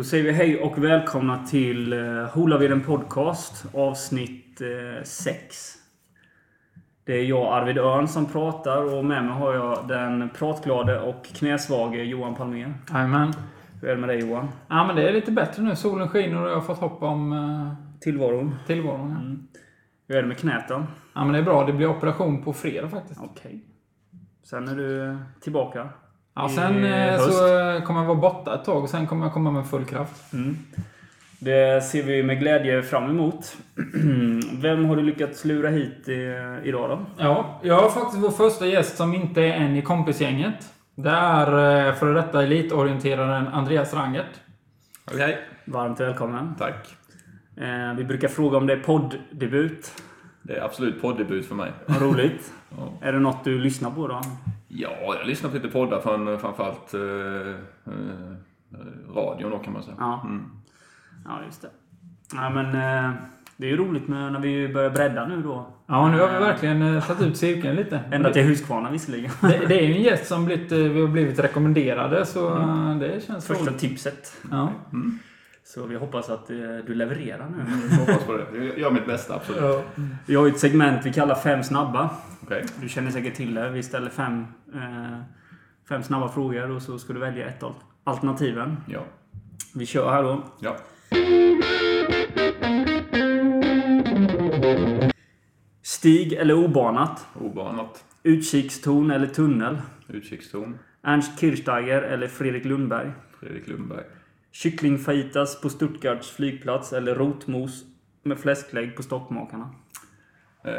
Då säger vi hej och välkomna till uh, Holaveden Podcast avsnitt 6. det är jag, Arvid Örn, som pratar och med mig har jag den pratglade och knäsvage Johan Palmér. Jajamän. Hur är det med dig Johan? Ja, men det är lite bättre nu. Solen skiner och jag har fått hopp om uh, tillvaron. tillvaron ja. mm. Hur är det med knät då? Ja, men det är bra. Det blir operation på fredag faktiskt. Okej. Okay. Sen är du tillbaka? Ja, sen eh, så kommer jag vara borta ett tag och sen kommer jag komma med full kraft. Mm. Det ser vi med glädje fram emot. Vem har du lyckats lura hit idag då? Ja, jag har faktiskt vår första gäst som inte är en i kompisgänget. Det är eh, före detta elitorienteraren Andreas Rangert. Okej. Okay. Varmt välkommen. Tack. Eh, vi brukar fråga om det är podddebut. Det är absolut poddebut för mig. Vad roligt. ja. Är det något du lyssnar på då? Ja, jag lyssnar på lite poddar från framförallt eh, eh, radion då kan man säga. Ja, mm. ja just det. Ja, men eh, det är ju roligt med när vi börjar bredda nu då. Ja, nu har vi verkligen eh, satt ut cirkeln lite. Ända till Huskvarna visserligen. Det, det är ju en gäst som blivit, eh, vi har blivit rekommenderade så mm. det känns Första roligt. tipset. Ja. Mm. Så vi hoppas att du levererar nu. Mm, hoppas på det. Jag gör mitt bästa, absolut. Ja. Vi har ju ett segment vi kallar Fem snabba. Okay. Du känner säkert till det. Vi ställer fem, eh, fem snabba frågor och så ska du välja ett av alternativen. Ja. Vi kör här då. Ja. Stig eller obanat? Obanat. Utkikstorn eller tunnel? Utkikstorn. Ernst Kirchsteiger eller Fredrik Lundberg? Fredrik Lundberg. Kycklingfajitas på Stuttgarts flygplats eller rotmos med fläsklägg på Stockmakarna? Eh,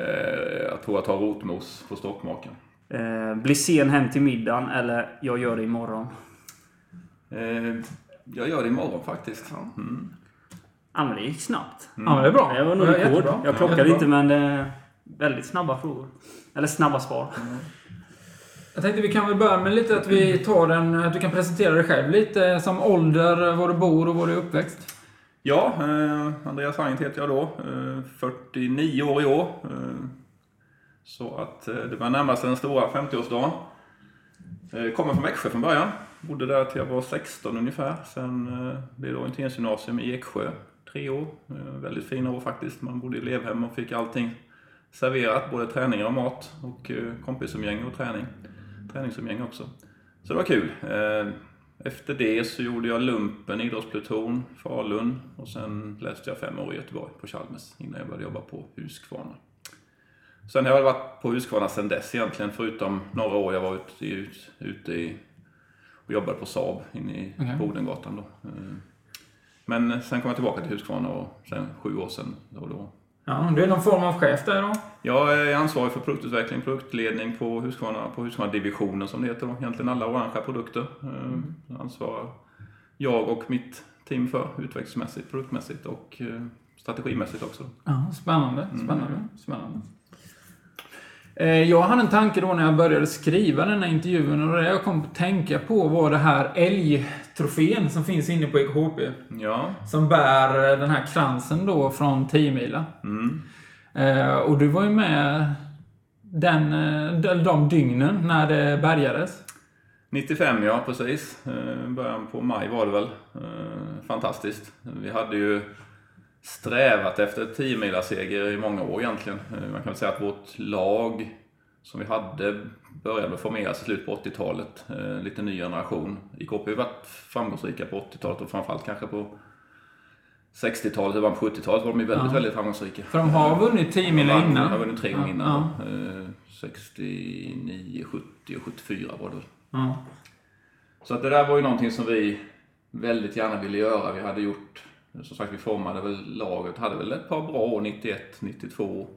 jag tror jag tar rotmos på Stockmakarna. Eh, bli sen hem till middagen eller jag gör det imorgon? Eh, jag gör det imorgon faktiskt. Mm. Ja, men det gick snabbt. Mm. Ja, det är bra. Det var nog rekord. Jag plockade ja, inte, men det är väldigt snabba frågor. Eller snabba svar. Mm. Jag tänkte vi kan väl börja med lite att vi tar den, att du kan presentera dig själv lite som ålder, var du bor och var du är uppväxt. Ja, eh, Andreas Hangent heter jag då. Eh, 49 år i år. Eh, så att eh, det börjar närma sig den stora 50-årsdagen. Eh, kommer från Växjö från början. Bodde där till jag var 16 ungefär. Sen eh, blev det orienteringsgymnasium i Eksjö. Tre år. Eh, väldigt fina år faktiskt. Man bodde i elevhem och fick allting serverat. Både träningar och mat och eh, kompisumgänge och träning träningsumgänge också. Så det var kul. Eh, efter det så gjorde jag lumpen, idrottspluton, Falun och sen läste jag fem år i Göteborg på Chalmers innan jag började jobba på Huskvarna. Sen har jag varit på Huskvarna sen dess egentligen, förutom några år jag var ute, i, ute i, och jobbade på Saab inne i okay. Bodengatan då. Eh, men sen kom jag tillbaka till Huskvarna och sen sju år sedan då, då Ja, du är någon form av chef där då? Jag är ansvarig för produktutveckling, produktledning på Husqvarna, på Husqvarna divisionen som det heter då. Egentligen alla orangea produkter. Mm. Ansvarar jag och mitt team för utvecklingsmässigt, produktmässigt och eh, strategimässigt också. Ja, spännande, spännande, mm. spännande. Eh, jag hade en tanke då när jag började skriva den här intervjun och det jag kom att tänka på var det här älgtrofén som finns inne på EKHP. Ja. Som bär den här kransen då från 10 mila. Mm. Eh, och du var ju med den, eh, de dygnen när det bärgades. 95 ja, precis. Början på maj var det väl. Fantastiskt. Vi hade ju strävat efter 10 mila seger i många år egentligen. Eh, man kan väl säga att vårt lag som vi hade började formeras i slutet på 80-talet. Eh, lite ny generation. IKP har varit framgångsrika på 80-talet och framförallt kanske på 60-talet och början på 70-talet var de väldigt, ja. väldigt framgångsrika. För de har vunnit 10 mil innan? De har vunnit tre gånger ja. innan. Ja. 69, 70 och 74 var det ja. Så att det där var ju någonting som vi väldigt gärna ville göra. Vi hade gjort som sagt, vi formade väl laget, hade väl ett par bra år, 91, 92.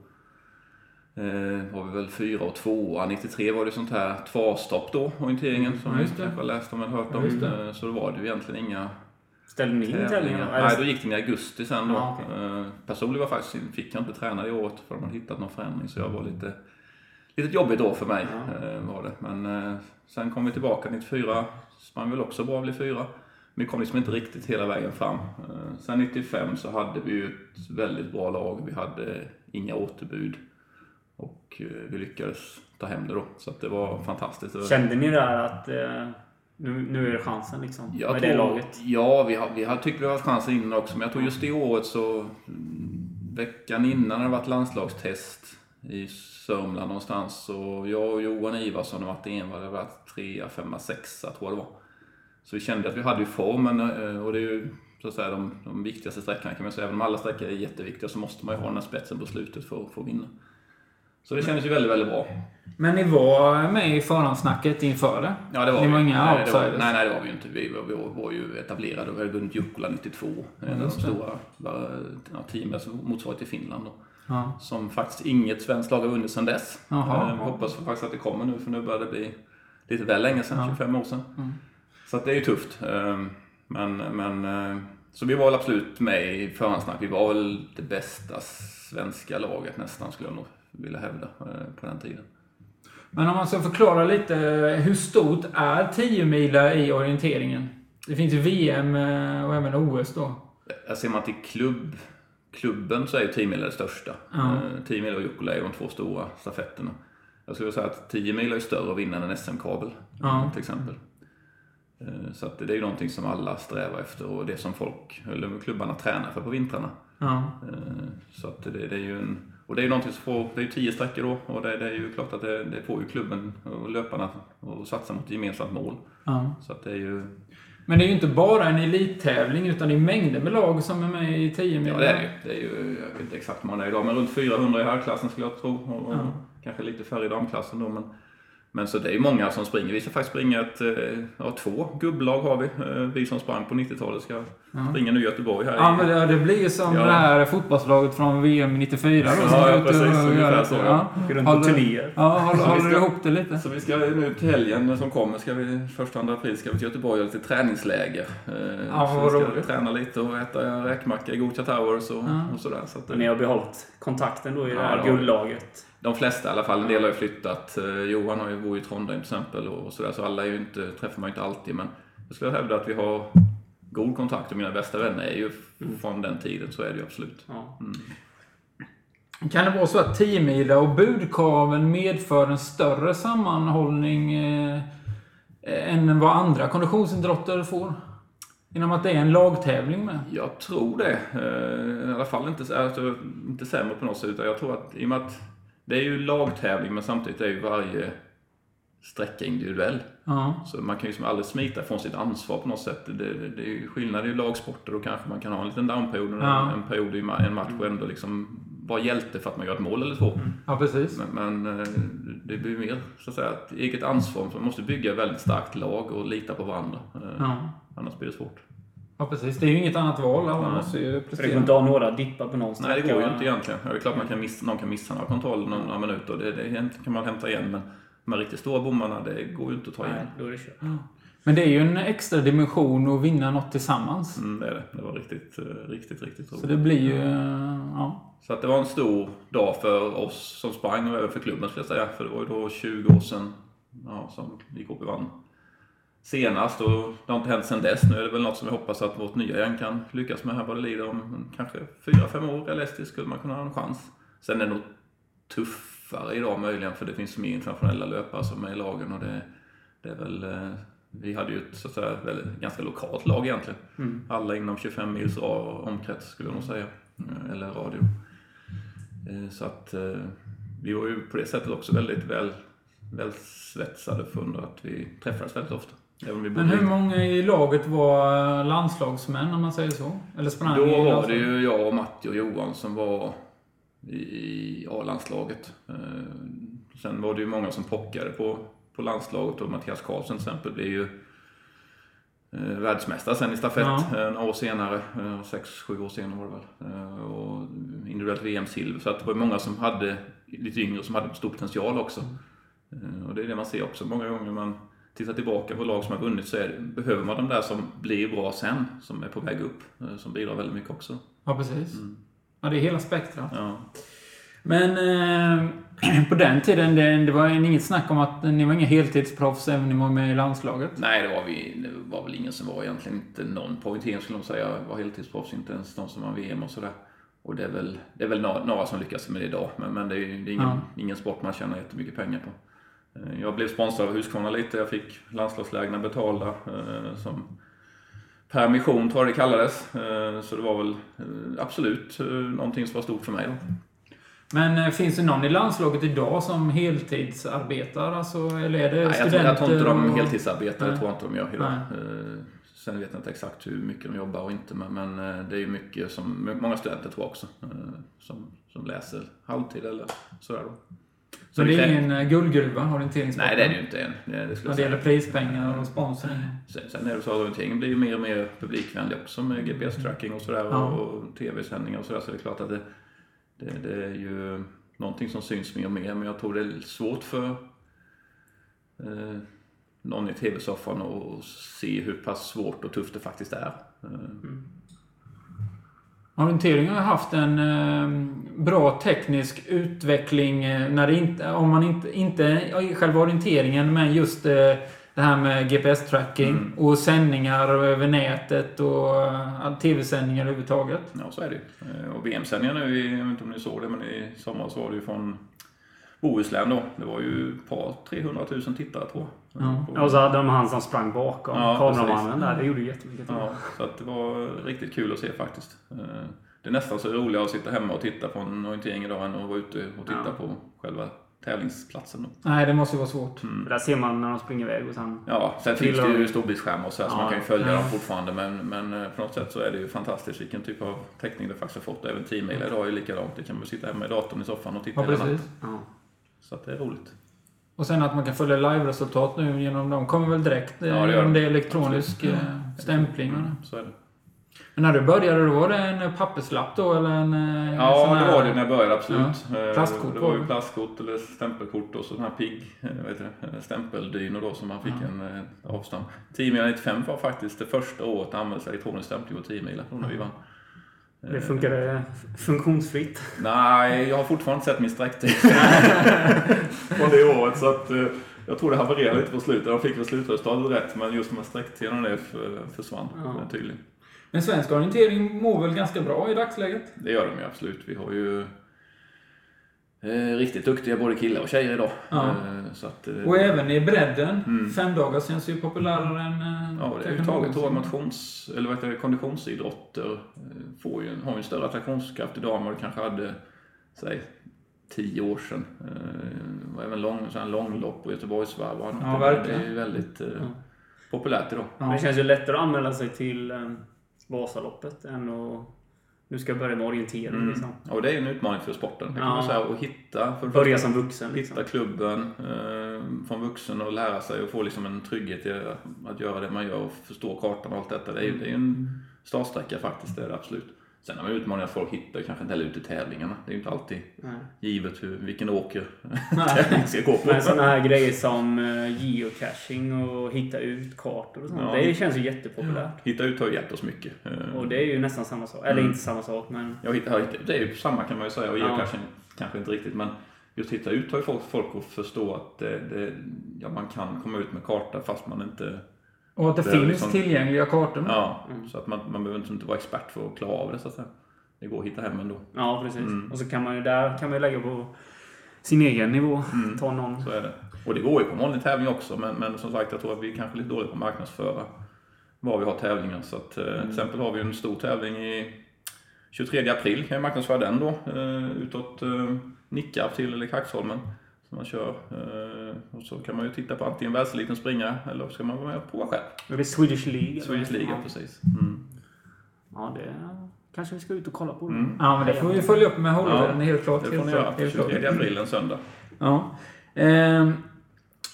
Eh, var vi väl fyra och tvåa. 93 var det sånt här tvåstopp då, orienteringen, som ni kanske har läst om eller hört om. Ja, så då var det ju egentligen inga Ställde ni in tävlingar? Nej, då gick det i augusti sen då. Ah, okay. Eh, personligen var faktiskt, fick jag inte träna det året för de hade hittat någon förändring så jag var lite Lite jobbigt år för mig ja. var det. Men sen kom vi tillbaka 94. Sprang väl också bra, blev fyra. Vi kom liksom inte riktigt hela vägen fram. Eh, sen 95 så hade vi ju ett väldigt bra lag. Vi hade inga återbud. Och eh, vi lyckades ta hem det då. Så att det var fantastiskt. Kände ni där att eh, Nu, nu är det chansen liksom. Jag med tror, det laget. Ja, vi har, vi har tyckt vi har haft chansen innan också. Men jag tror just det året så... mm, Veckan innan det varit landslagstest i Sörmland någonstans. Så jag och Johan Ivarsson och Martin Envall hade varit trea, femma, sexa tror jag det var. Så vi kände att vi hade ju formen eh, och det är ju så att säga de, de viktigaste sträckorna kan man säga. Även om alla sträckor är jätteviktiga så måste man ju ha den här spetsen på slutet för, för att vinna. Så det kändes ju väldigt, väldigt bra. Men ni var med i förhandssnacket inför det? Ja, det var Ni var vi. inga nej, det var, nej, nej, det var vi ju inte. Vi var, vi var, var ju etablerade och vi hade vunnit Jukkola 92. En av de just det. stora ja, som motsvarighet till Finland. Då, Ja. som faktiskt inget svenskt lag har vunnit sedan dess. Jaha. Eh, hoppas faktiskt att det kommer nu, för nu börjar det bli lite väl länge sedan, Ja. 25 år sedan. Mm. Så det är ju tufft. Eh, Men, men, eh, så vi var väl absolut med i förhandssnack. Vi var väl det bästa svenska laget nästan, skulle jag nog vilja hävda, eh, på den tiden. Men om man ska förklara lite, hur stort är 10 mila i orienteringen? Det finns ju VM eh, och även OS då. Jag ser man till klubb, klubben så är ju 10 mil det största. Ja. Eh, 10 mil och Jukkola är de två stora stafetterna. Jag skulle säga att 10 mil är större att vinna än en SM-kabel. Ja. Till exempel. Eh, Så det är ju någonting som alla strävar efter och det som folk, eller klubbarna tränar för på vintrarna. Ja. Eh, Så att det, det är ju en, och det är ju någonting som får, det är ju 10 sträckor då och det, det är ju klart att det, det får ju klubben och löparna att satsa mot ett gemensamt mål. ja. Så att det är ju, Men det är ju inte bara en elittävling utan det är mängder med lag som är med i 10 mil. Ja, det är det ju. Det är ju, jag vet inte exakt hur många det är idag, men runt 400 i herrklassen skulle jag tro. Och, och Ja. Kanske lite färre i damklassen då. Men, men så det är ju många som springer. Vi ska faktiskt springa ett, eh, ja, två gubblag har vi. Eh, Vi som sprang på 90-talet ska Ja. springa nu i Göteborg här. Ja, i- men det, det blir ju som Ja. det här fotbollslaget från VM 94 då. Ja, som ja, precis. och Ungefär gör- så, ja. ja. Runt Håller- turnéer. Ja, håller, håller ska- ihop det lite. Så vi ska nu till helgen som kommer, ska vi, första andra april, ska vi till Göteborg och lite träningsläger. Eh, Ja, så vad vi ska roligt. träna lite och äta räkmacka i Gothia Towers och, Ja. och sådär. Så att, Men ni har behållit kontakten då i det här guldlaget? De flesta i alla fall. En del har ju flyttat. Eh, Johan har ju, bor i Trondheim till exempel och sådär. Så alla är ju inte, träffar man ju inte alltid. Men jag skulle hävda att vi har god kontakt och mina bästa vänner är ju från den tiden. Så är det ju absolut. Ja. Kan det vara så att 10 mila och budkaven medför en större sammanhållning eh, än vad andra konditionsidrotter får? Genom att det är en lagtävling med? Jag tror det. Eh, I alla fall inte, så- alltså, inte sämre på något sätt. Utan jag tror att i och med att det är ju lagtävling men samtidigt är ju varje sträcka individuell. Ja. Så man kan ju liksom aldrig smita från sitt ansvar på något sätt. Det, det, det är ju skillnad i lagsporter. Då kanske man kan ha en liten downperiod och Ja. en period i en match och ändå liksom vara hjälte för att man gör ett mål eller två. ja, precis. Men, men eh, det blir mer så att säga ett eget ansvar. Man måste bygga ett väldigt starkt lag och lita på varandra. Eh, Ja. Annars blir det svårt. Ja, precis. Det är ju inget annat val. Alla måste ju För det går prestera. inte att ha några dippar på någon Nej, det går ju inte egentligen. Ja, Det är klart man kan missa, någon kan missa några kontroller någon, några minuter. Det, det kan man hämta igen. Men de riktigt stora bommarna, det går ju inte att ta igen. Nej, då är det kört. Men det är ju en extra dimension att vinna något tillsammans. Mm, det är det. Det var riktigt, eh, riktigt, riktigt roligt. Så det blir ju... eh, Ja. Så att det var en stor dag för oss som sprang och även för klubben skulle jag säga. För det var ju då 20 år sedan ja, som IKP vann senast och det har inte hänt sedan dess. Nu är det väl något som vi hoppas att vårt nya gäng kan lyckas med här vad det lider om kanske 4-5 år realistiskt skulle man kunna ha en chans. Sen är det nog tuffare idag möjligen för det finns mer internationella löpare som är i lagen och det, det är väl eh, vi hade ju ett så att säga, väl, ganska lokalt lag egentligen. Mm. Alla inom 25 mils omkrets skulle jag nog säga. Eh, Eller radio. Eh, Så att vi var ju på det sättet också väldigt väl, väl svetsade för att vi träffades väldigt ofta. Men hur många i laget var landslagsmän om man säger så? Eller sprang Då var det ju jag, och Matti och Johan som var i, A-landslaget. Eh, Sen var det ju många som pockade på, på landslaget och Mattias Karlsson till exempel blev ju eh, världsmästare sen i stafett Ja. några år senare. Eh, sex, sju år senare var det väl. Och individuellt VM-silver. Så att det var många som hade, lite yngre, som hade stor potential också. Eh, och det är det man ser också många gånger. Man tittar tillbaka på lag som har vunnit så är behöver man de där som blir bra sen, som är på väg upp, eh, som bidrar väldigt mycket också. Ja, precis. Mm. Ja, det är hela spektrat. Ja. Men eh, på den tiden, det, det var inget snack om att ni var inga heltidsproffs även om ni var med i landslaget? Nej, det var, vi, det var väl ingen som var egentligen inte någon på orientering skulle de säga var heltidsproffs, inte ens de som var VM och sådär. Och det är väl, det är väl några, några som lyckas med det idag, men, men det är ju ingen, Ja. ingen sport man tjänar jättemycket pengar på. Eh, Jag blev sponsrad av Husqvarna lite. Jag fick landslagslägren betalda eh, som permission tror jag det kallades. Eh, Så det var väl absolut någonting som var stort för mig. Då. Men finns det någon i landslaget idag som heltidsarbetar? Alltså, eller är det Nej, studenter? jag tror inte de heltidsarbetar, det tror jag inte de gör idag. Nej. Sen vet jag inte exakt hur mycket de jobbar och inte, men, men det är ju mycket som, många studenter tror jag också, som, som läser halvtid eller sådär då. Så det är ingen eh, guldgruva, orienteringssporten? Nej, det är det ju inte än. Det, det När det gäller prispengar och sponsring? Sen, sen är det så att orienteringen blir ju mer och mer publikvänlig också med GPS-tracking och sådär Ja. och, tv-sändningar och sådär. Så det är klart att det, det, det är ju någonting som syns mer och mer. Men jag tror det är svårt för eh, någon i tv-soffan att se hur pass svårt och tufft det faktiskt är. Eh, Orientering har haft en eh, bra teknisk utveckling eh, när det inte, om man inte, inte själva orienteringen, men just eh, det här med GPS-tracking Mm. och sändningar över nätet och eh, tv-sändningar överhuvudtaget. Ja, så är det ju. Eh, Och VM-sändningar nu, jag vet inte om ni såg det, men i somras var det ju från Bohuslän då. Det var ju ett par 300 000 tittare tror jag. Ja. Och så hade de han som sprang bakom. Ja, kameramannen där. Det gjorde jättemycket. Ja, så det var riktigt kul att se faktiskt. Eh, Det är nästan så roligare att sitta hemma och titta på en orientering idag än att vara ute och titta Ja. på själva tävlingsplatsen. Då. Nej, det måste ju vara svårt. För Där ser man när de springer iväg och sen... Ja, sen finns det ju storbildsskärmar och så, här, så Ja. man kan ju följa Ja. dem fortfarande. Men, men eh, på något sätt så är det ju fantastiskt vilken typ av täckning det faktiskt har fått. Även 10 mil idag är ju likadant. Det kan man sitta hemma i datorn i soffan och titta Ja, hela natten. Ja. Så att det är roligt. Och sen att man kan följa live-resultat nu genom de kommer väl direkt eh, Ja, det gör genom de. det elektronisk Absolut. eh, stämpling. Mm, så är det. Men när du började, då var det en papperslapp då eller en eh, sån Ja, här- det var det när jag började absolut. Eh, Plastkort Det var ju det. plastkort eller stämpelkort och så den här pigg, eh, det, eh, stämpeldynor då som man fick Ja. en eh, avstamp. 10 mil 95 var faktiskt det första året det användes elektronisk stämpling på 10 mil när vi vann. Det funkade funktionsfritt. Nej, jag har fortfarande inte sett min sträcktid från det året så att eh, jag tror det havererade lite på slutet. De fick väl slutresultatet rätt men just de här sträcktiderna det försvann Ja. eh, tydligen. Men svensk orientering mår väl ganska bra i dagsläget? Det gör de ju absolut. Vi har ju eh, riktigt duktiga både killar och tjejer idag. Ja. Eh, så att, eh, Och även i bredden. Mm. Fem dagar känns ju populärare än... eh, Ja, det är kanske överhuvudtaget tror jag motions, eller vad heter det, konditionsidrotter eh, får ju, har ju en större attraktionskraft idag än vad det kanske hade, säg, tio år sedan. Eh, och även lång, så här långlopp och Göteborgsvarv och annat. Ja, Det- verkligen. Det är ju väldigt eh, Ja. populärt idag. Men det Ja. känns ju lättare att anmäla sig till eh, Vasaloppet än att... Nu ska jag börja med orientering Mm. liksom. Och det är en utmaning för sporten. Det kan Ja. man säga, att hitta, för Börja som vuxen liksom. hitta klubben eh, från vuxen och lära sig och få liksom en trygghet i att göra det man gör och förstå kartan och allt detta. Det är ju, det är en startsträcka faktiskt, det är det absolut. Sen har man utmaningen att folk hittar kanske inte heller ut i tävlingarna. Det är ju inte alltid Nej. givet hur, vilken åker tävling ska gå på. Men sådana här grejer som eh, geocaching och hitta ut kartor och sånt. Ja. Det känns ju jättepopulärt. Hitta ut har ju hjälpt oss mycket. Eh, Och det är ju nästan samma sak. Eller Mm. inte samma sak, men... Jag hittar, det är ju samma kan man ju säga och Ja. geocaching kanske inte riktigt men just hitta ut har ju fått folk att förstå att det, det, ja, man kan komma ut med karta fast man inte Och att det, Det finns liksom- tillgängliga kartor. Ja, Mm. så att man, man behöver inte vara expert för att klara av det så att säga. Det går att hitta hem ändå. Ja, precis. Mm. Och så kan man ju där kan man ju lägga på sin egen nivå. Mm. Ta någon... Så är det. Och det går ju på vanlig tävling också men, men som sagt jag tror att vi är kanske lite dåliga på att marknadsföra var vi har tävlingar. Så att, eh, till exempel har vi en stor tävling i 23 april kan jag marknadsföra den då. Eh, utåt eh, Nickarp till eller Kaxholmen. Man kör. Eh, och så kan man ju titta på antingen världseliten springa eller så ska man vara med och prova själv. Är det Swedish League? Swedish League, ja. precis. Mm. Ja, det kanske vi ska ut och kolla på. Mm. Ja, men det får vi följa upp med Hållvärden, Ja, helt klart. Det får helt ni klart, göra. helt klart. 23 april en söndag. Ja. Ehm,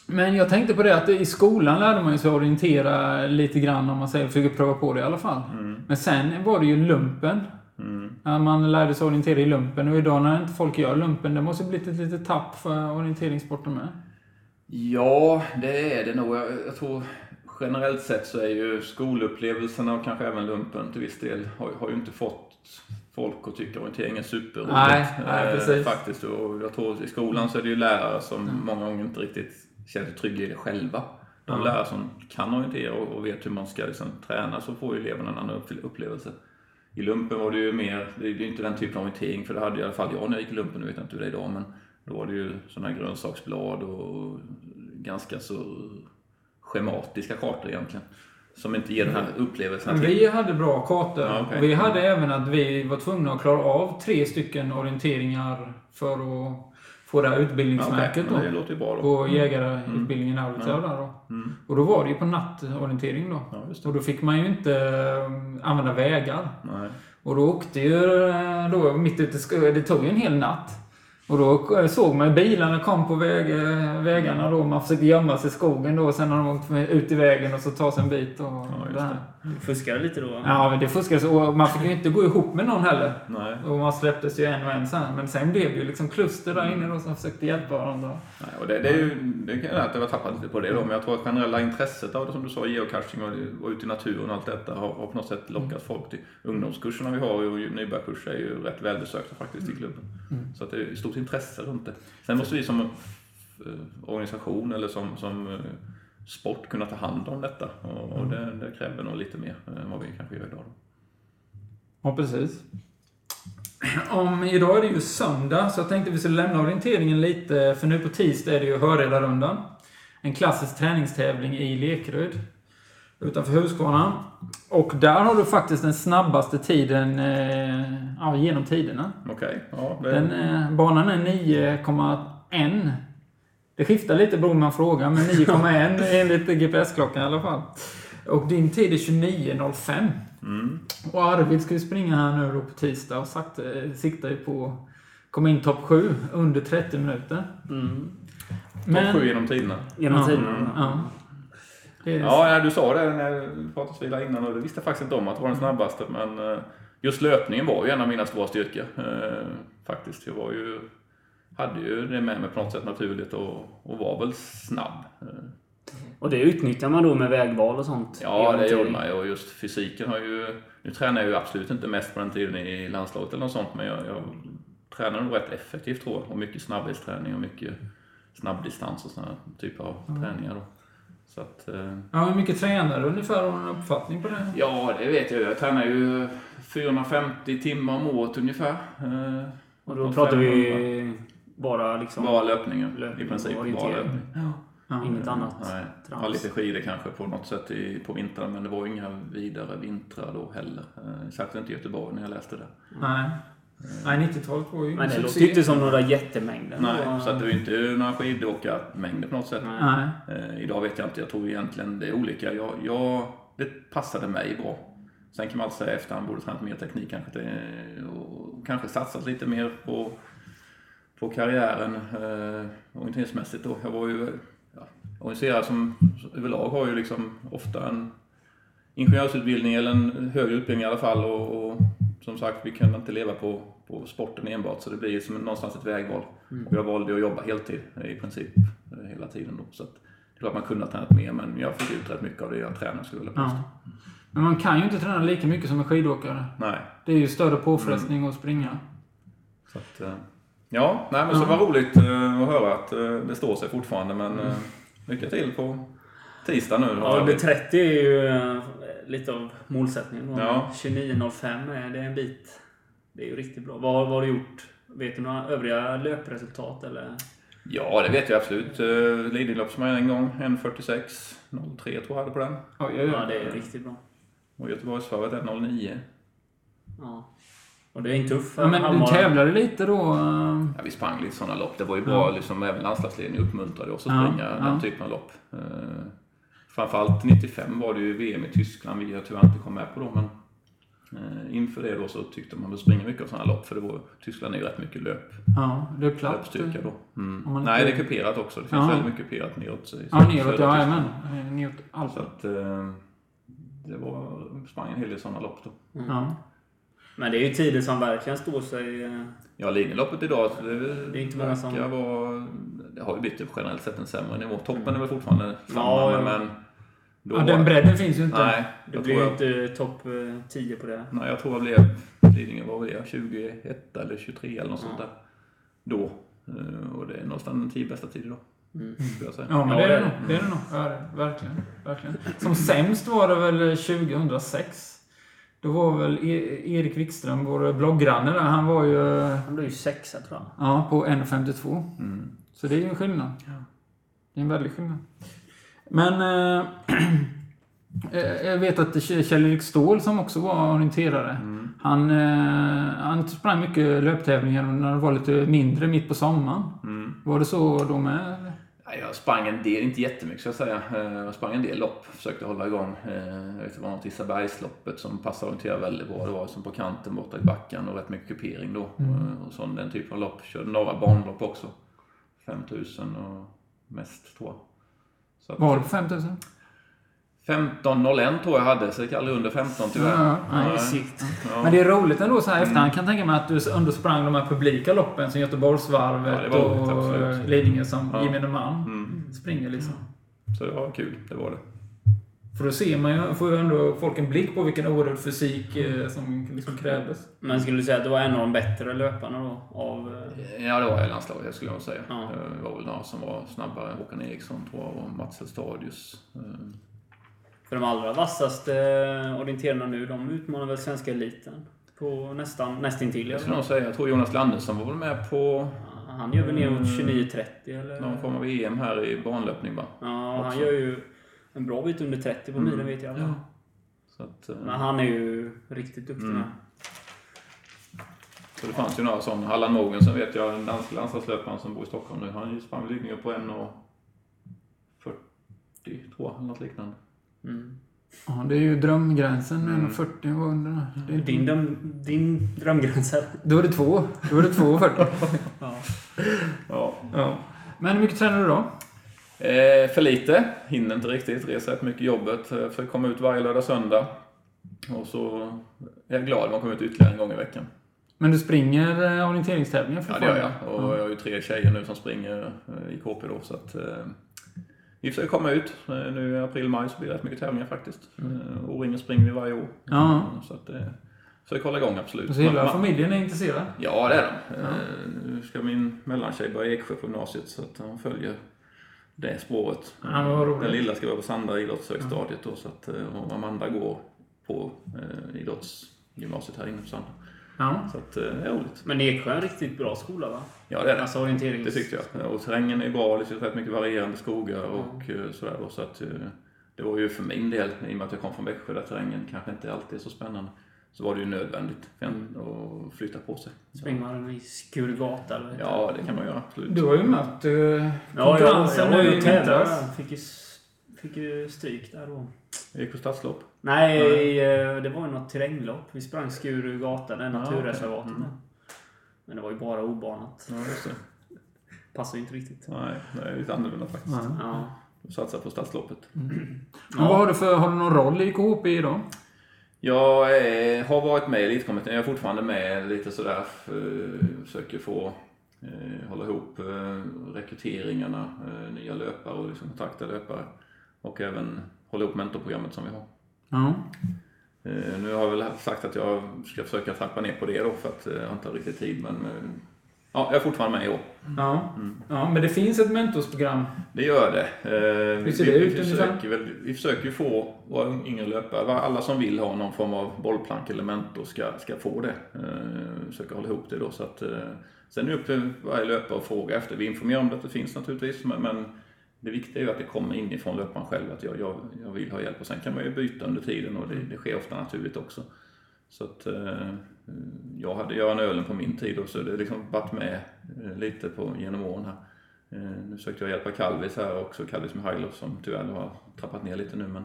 men jag tänkte på det att i skolan lärde man ju sig orientera lite grann om man säger, försöker pröva på det i alla fall. Mm. Men sen var det ju lumpen. Mm. Man lärde sig orientera i lumpen och idag när inte folk gör lumpen, det måste blivit ett litet tapp för orienteringssporten med. Ja, det är det nog. Jag, jag tror generellt sett så är ju skolupplevelserna och kanske även lumpen till viss del har, har ju inte fått folk att tycka orientering är superroligt. Nej, nej, eh, precis. faktiskt. Och jag tror i skolan så är det ju lärare som många gånger inte riktigt känner sig trygga i det själva. De Ja. lärare som kan orientera och, och vet hur man ska liksom träna så får ju eleverna en annan upp- upplevelse. I lumpen var det ju mer, det är ju inte den typen av orientering för det hade i alla fall jag när jag gick i lumpen, nu vet jag inte hur det är idag men då var det ju sådana här grönsaksblad och ganska så schematiska kartor egentligen. Som inte ger den här upplevelsen. Men till- vi hade bra kartor. Ja, okej. Och vi hade även att vi var tvungna att klara av tre stycken orienteringar för att få det här Ja, utbildningsmärket det då. bra då. På jägarutbildningen i Arvidsjaur där då. Mm. Och då var det ju på nattorientering då. Ja. Och då fick man ju inte eh, använda vägar. Nej. Och då åkte ju eh, då mitt ute i skogen, det tog ju en hel natt. Och då eh, såg man bilarna kom på väg, vägarna då. Man försökte gömma sig i skogen då. Sen har de åkt ut i vägen och så ta sig en bit. Och här. Du fuskade lite då? Ja, men det fuskades. Och man fick ju inte gå ihop med någon heller. Nej. Och man släpptes ju en och en sen. Men sen blev det ju liksom kluster där inne då som försökte hjälpa varandra. Nej, och det, det är ju, det kan att jag har tappat lite på det då, men jag tror att generella intresset av det som du sa, geocaching och, och ute i naturen och allt detta har, har på något sätt lockat folk till ungdomskurserna vi har och nybörjarkurser är ju rätt välbesökta faktiskt i klubben. Så att det är stort intresse runt det. Sen måste vi som eh, organisation eller som, som eh, sport kunna ta hand om detta och, och det, det kräver nog lite mer än vad vi kanske gör idag. Då. Ja, precis. Om, idag är det ju söndag, så jag tänkte vi skulle lämna orienteringen lite. För nu på tisdag är det ju Höredarundan. En klassisk träningstävling i Lekeryd. Utanför Huskvarna. Och där har du faktiskt den snabbaste tiden eh, ja, genom tiderna. Okej, ja. Det, Den, eh, banan är 9,1. Det skiftar lite beroende på man frågar, men 9,1 enligt GPS-klockan i alla fall. Och din tid är 29.05. mm, Och Arvid ska ju springa här nu då på tisdag och sagt, eh, siktar ju på att komma in topp 7 under 30 minuter. Mm. topp sju genom tiderna. Genom Ja. tiderna? Ja. Det är, Ja, du sa det när vi pratade innan och det visste jag faktiskt inte om att det var den snabbaste. Men eh, just löpningen var ju en av mina stora styrkor. eh, Faktiskt. Jag var ju, hade ju det med mig på något sätt naturligt och, och var väl snabb. Och det utnyttjar man då med vägval och sånt? Ja, det gjorde man ju. Och just fysiken har ju... Nu tränar jag ju absolut inte mest på den tiden i landslaget eller något sånt. Men jag, jag tränar nog rätt effektivt tror jag. Och mycket snabbhetsträning och mycket snabbdistans och sådana typer av träningar då. Så att... eh, ja, hur mycket tränar du ungefär? Har du en uppfattning på det? Ja, det vet jag. Jag tränar ju 450 timmar om året ungefär. Eh, Och då pratar 500. vi bara liksom... Bara löpningen Löpning i princip. Bara löpning. Ja. Inget annat Nej. trams. Ja, lite skidor kanske på något sätt i, på vintern, men det var ju inga vidare vintrar då heller. Eh, Särskilt inte i Göteborg när jag läste det. Nej. Nej, 90-talet var ju Men det låter inte som några jättemängder. Nej, Och- så att det är ju inte några skidåkarmängder på något sätt. Nej. Eh, idag vet jag inte, jag tror egentligen det är olika. Jag, jag, det passade mig bra. Sen kan man alltid säga efter han borde tränat mer teknik kanske. Det, och kanske satsat lite mer på, på karriären eh, orienteringsmässigt då. Jag var ju ja, orienterad som överlag har ju liksom ofta en ingenjörsutbildning eller en högre utbildning i alla fall. Och, och som sagt, vi kunde inte leva på, på sporten enbart så det blir som någonstans ett vägval. Och jag valde att jobba heltid i princip eh, hela tiden då. Så att, det är klart man kunde ha tränat mer men jag fick ut rätt mycket av det jag tränade skulle jag vilja påstå. Ja. Men man kan ju inte träna lika mycket som en skidåkare. Nej. Det är ju större påfrestning att springa. Så att, eh, ja, nej, men så det var roligt eh, att höra att eh, det står sig fortfarande men eh, lycka till på tisdag nu. Ja, under 30 är ju lite av målsättningen. Ja. 29.05 är det en bit. Det är ju riktigt bra. Vad, vad har du gjort? Vet du några övriga löpresultat eller? Ja, det vet jag absolut. Lidingölopp som jag en gång, 1.46.03 tror jag hade på den. Oj, oj, Ja, oj. det är riktigt bra. Och Göteborgsvarvet 1.09. Ja. Och det är en tuff Ja, men du Hammar- tävlade lite då? eh, Ja, vi sprang lite sådana lopp. Det var ju bra, Ja. liksom, även landslagsledningen uppmuntrade oss att Ja, springa ja. den typen av lopp. Uh, framförallt 95 var det ju VM i Tyskland, vi har tyvärr inte kom med på då, men eh, inför det då så tyckte man att springa mycket av sådana lopp, för det var, Tyskland är ju rätt mycket löp, Ja, det är platt. löpstyrka då. Mm. Nej, det är kuperat också. Det finns Ja. väldigt mycket kuperat neråt. i Ja, neråt. Ja, jajamän. Eh, Neråt Så Alpen. att eh, det var, sprang en hel del sådana lopp då. Ja. Men det är ju tider som verkligen står sig. eh, Ja, Lidingöloppet idag, det, Det är inte många som- vara, det har ju blivit generellt sett en sämre nivå. Toppen är väl fortfarande samma, Ja, ja. men då, ja, den bredden finns ju inte. Nej, Det blir ju inte topp eh, 10 på det. nej, jag tror jag blev, Lidingö var det, 21 eller 23 eller något sånt där. Då. Eh, Och det är någonstans de tio bästa tider då. Mm. Skulle jag säga. Ja, men Ja, det är det nog. Det är det nog. Ja, det är, verkligen. verkligen. Som sämst var det väl 2006. Då var väl E- Erik Wikström, vår blogggranne där, han var ju Han blev ju sexa tror jag. ja, på 1,52. Mm. Så det är ju en skillnad. Det är en väldig skillnad. Men eh, eh, jag vet att Kjell-Erik Ståhl som också var orienterare. Han, eh, han sprang mycket löptävlingar när det var lite mindre mitt på sommaren. Var det så då med? Jag sprang en del, inte jättemycket ska jag säga. Eh, Jag sprang en del lopp, försökte hålla igång. Eh, Jag vet det var något Isabergsloppet som passade att orientera väldigt bra. Det var som på kanten borta i backen och rätt mycket kupering då. Eh, Och sån, den typen av lopp. Körde några banlopp också. 5000 och mest tror jag. Så att- Var det på 5000? 15.01 tror jag hade, så det gick aldrig under 15 tyvärr. Ja, Nej, Nej. sikt. Ja. Men det är roligt ändå så här efterhand kan jag tänka mig att du ändå sprang de här publika loppen som Ja, Göteborgsvarvet roligt, och absolut. Lidingö som Ja. gemene man Mm. springer liksom. Så det var kul, det var det. För då ser man ju, får ju ändå folk en blick på vilken oerhörd fysik eh, som liksom krävdes. Men skulle du säga att det var en av de bättre löparna då? Av, eh, Ja, det var i landslaget skulle jag säga. Ja. Det var väl några som var snabbare. Håkan Eriksson tror jag och Mats Stadius. För de allra vassaste orienterarna nu, de utmanar väl svenska eliten? På nästan, nästintill. Jag skulle nog säga, jag tror Jonas Lannesson var väl med på Han gör väl ner mot Mm. 29-30 eller? någon form av EM här i banlöpning va? Ja, han också. gör ju en bra bit under 30 på Mm. milen vet jag. Ja. Så, att, eh, Men han är ju riktigt duktig Mm. så det fanns ju några sådana. Allan Mogensen vet jag, den danska landslagslöparen som bor i Stockholm nu. Han sprang väl på 1.40 tror jag, eller något liknande. Mm. Ja, det är ju drömgränsen. Mm. 1,40 var under det. är Din, dröm, din drömgräns här. Då är det två. Då är det 2,40. Ja. Ja. ja. Men hur mycket tränar du då? Eh, för lite, hinner inte riktigt, reser rätt mycket jobbet. Jag försöker komma ut varje lördag och söndag. Och så är jag glad om jag kommer ut ytterligare en gång i veckan. Men du springer eh, orienteringstävlingar Ja, det gör jag. Och jag har ju tre tjejer nu som springer eh, i KP då, så att eh, vi försöker komma ut. Eh, Nu i april-maj så blir det rätt mycket tävlingar faktiskt. Eh, O-ringen springer vi varje år. Ja. Eh, Så att eh, försöker hålla igång absolut. Så hela familjen är intresserad? Ja, det är de. Eh, Nu ska min mellantjej börja i Eksjö på gymnasiet så att hon följer det spåret. Ja. Den lilla ska vara på Sandra idrottshögstadiet då så att eh, och Amanda går på eh, idrottsgymnasiet här inne på Sandra. Ja. Så att eh, det är roligt. Men Eksjö är en riktigt bra skola va? Ja, det är det. Alltså orienterings... Det tyckte jag. Och terrängen är bra, det finns rätt mycket varierande skogar och eh, sådär då. Så att eh, det var ju för min del, i och med att jag kom från Växjö där terrängen kanske inte alltid är så spännande, så var det ju nödvändigt för en att flytta på sig. Springer man i Skurgata eller? Ja, det kan man göra absolut. Du har ju mött eh, Ja, jag, jag konkurrensen var nu ju i. Fick ju, fick ju stryk där då. Jag gick på stadslopp. Nej, eh, det var ju något terränglopp. Vi sprang Skuru gata, det är Ja, naturreservatet. okej. Mm. Men det var ju bara obanat. Ja, just det. Passar ju inte riktigt. Nej, det är lite annorlunda faktiskt. Ja. Ja. Jag satsar på stadsloppet. Men vad har du för, har du någon roll i KHP idag? Jag eh, har varit med i Elitkommittén. Jag är fortfarande med lite sådär. Eh, försöker få eh, hålla ihop eh, rekryteringarna, eh, nya löpare och liksom kontakta löpare. Och även hålla ihop mentorprogrammet som vi har. Ja. Eh, nu har jag väl sagt att jag ska försöka trappa ner på det då för att eh, jag inte har riktigt tid. Men eh, ja, jag är fortfarande med i år. Ja. Mm. ja, men det finns ett mentorsprogram. Det gör det. Hur ser vi, det vi, ut ungefär? försöker väl, vi försöker ju få våra yngre löpare, alla som vill ha någon form av bollplank eller mentor ska, ska få det. Försöka hålla ihop det då så att Sen är det upp till varje löpare att fråga efter. Vi informerar om det, att det finns naturligtvis, men det viktiga är ju att det kommer inifrån löparen själv, att jag, jag, jag vill ha hjälp. Och sen kan man ju byta under tiden och det, det sker ofta naturligt också. Så att eh, jag hade Göran Ölen på min tid och så det har liksom varit med eh, lite på, genom åren här. Eh, nu försökte jag hjälpa Kalvis här också, Kalvis Mihailov som tyvärr har trappat ner lite nu men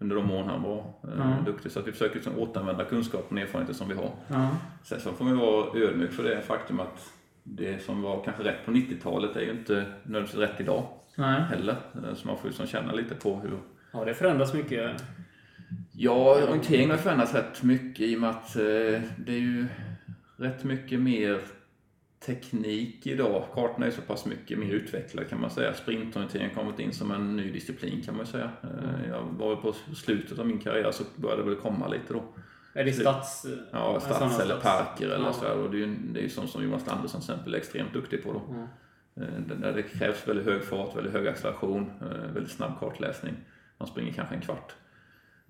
under de åren han var eh, Ja. duktig. Så att vi försöker liksom återanvända kunskapen och erfarenheter som vi har. Ja. Sen så får man vara ödmjuk för det faktum att det som var kanske rätt på 90-talet är ju inte nödvändigtvis rätt idag Nej. heller. Eh, Så man får ju liksom känna lite på hur Ja, det förändras mycket. Ja, orienteringen har förändrats rätt mycket i och med att eh, det är ju rätt mycket mer teknik idag. Kartorna är så pass mycket mer utvecklade kan man säga. Sprintorienteringen har kommit in som en ny disciplin kan man säga. Eh, Jag var på slutet av min karriär så började det väl komma lite då. Är det stats... Ja, stads eller parker eller Ja. så här. Och det är ju det är ju sånt som Jonas Andersson till exempel är extremt duktig på då. Ja. Eh, Där det krävs väldigt hög fart, väldigt hög acceleration, eh, väldigt snabb kartläsning. Man springer kanske en kvart.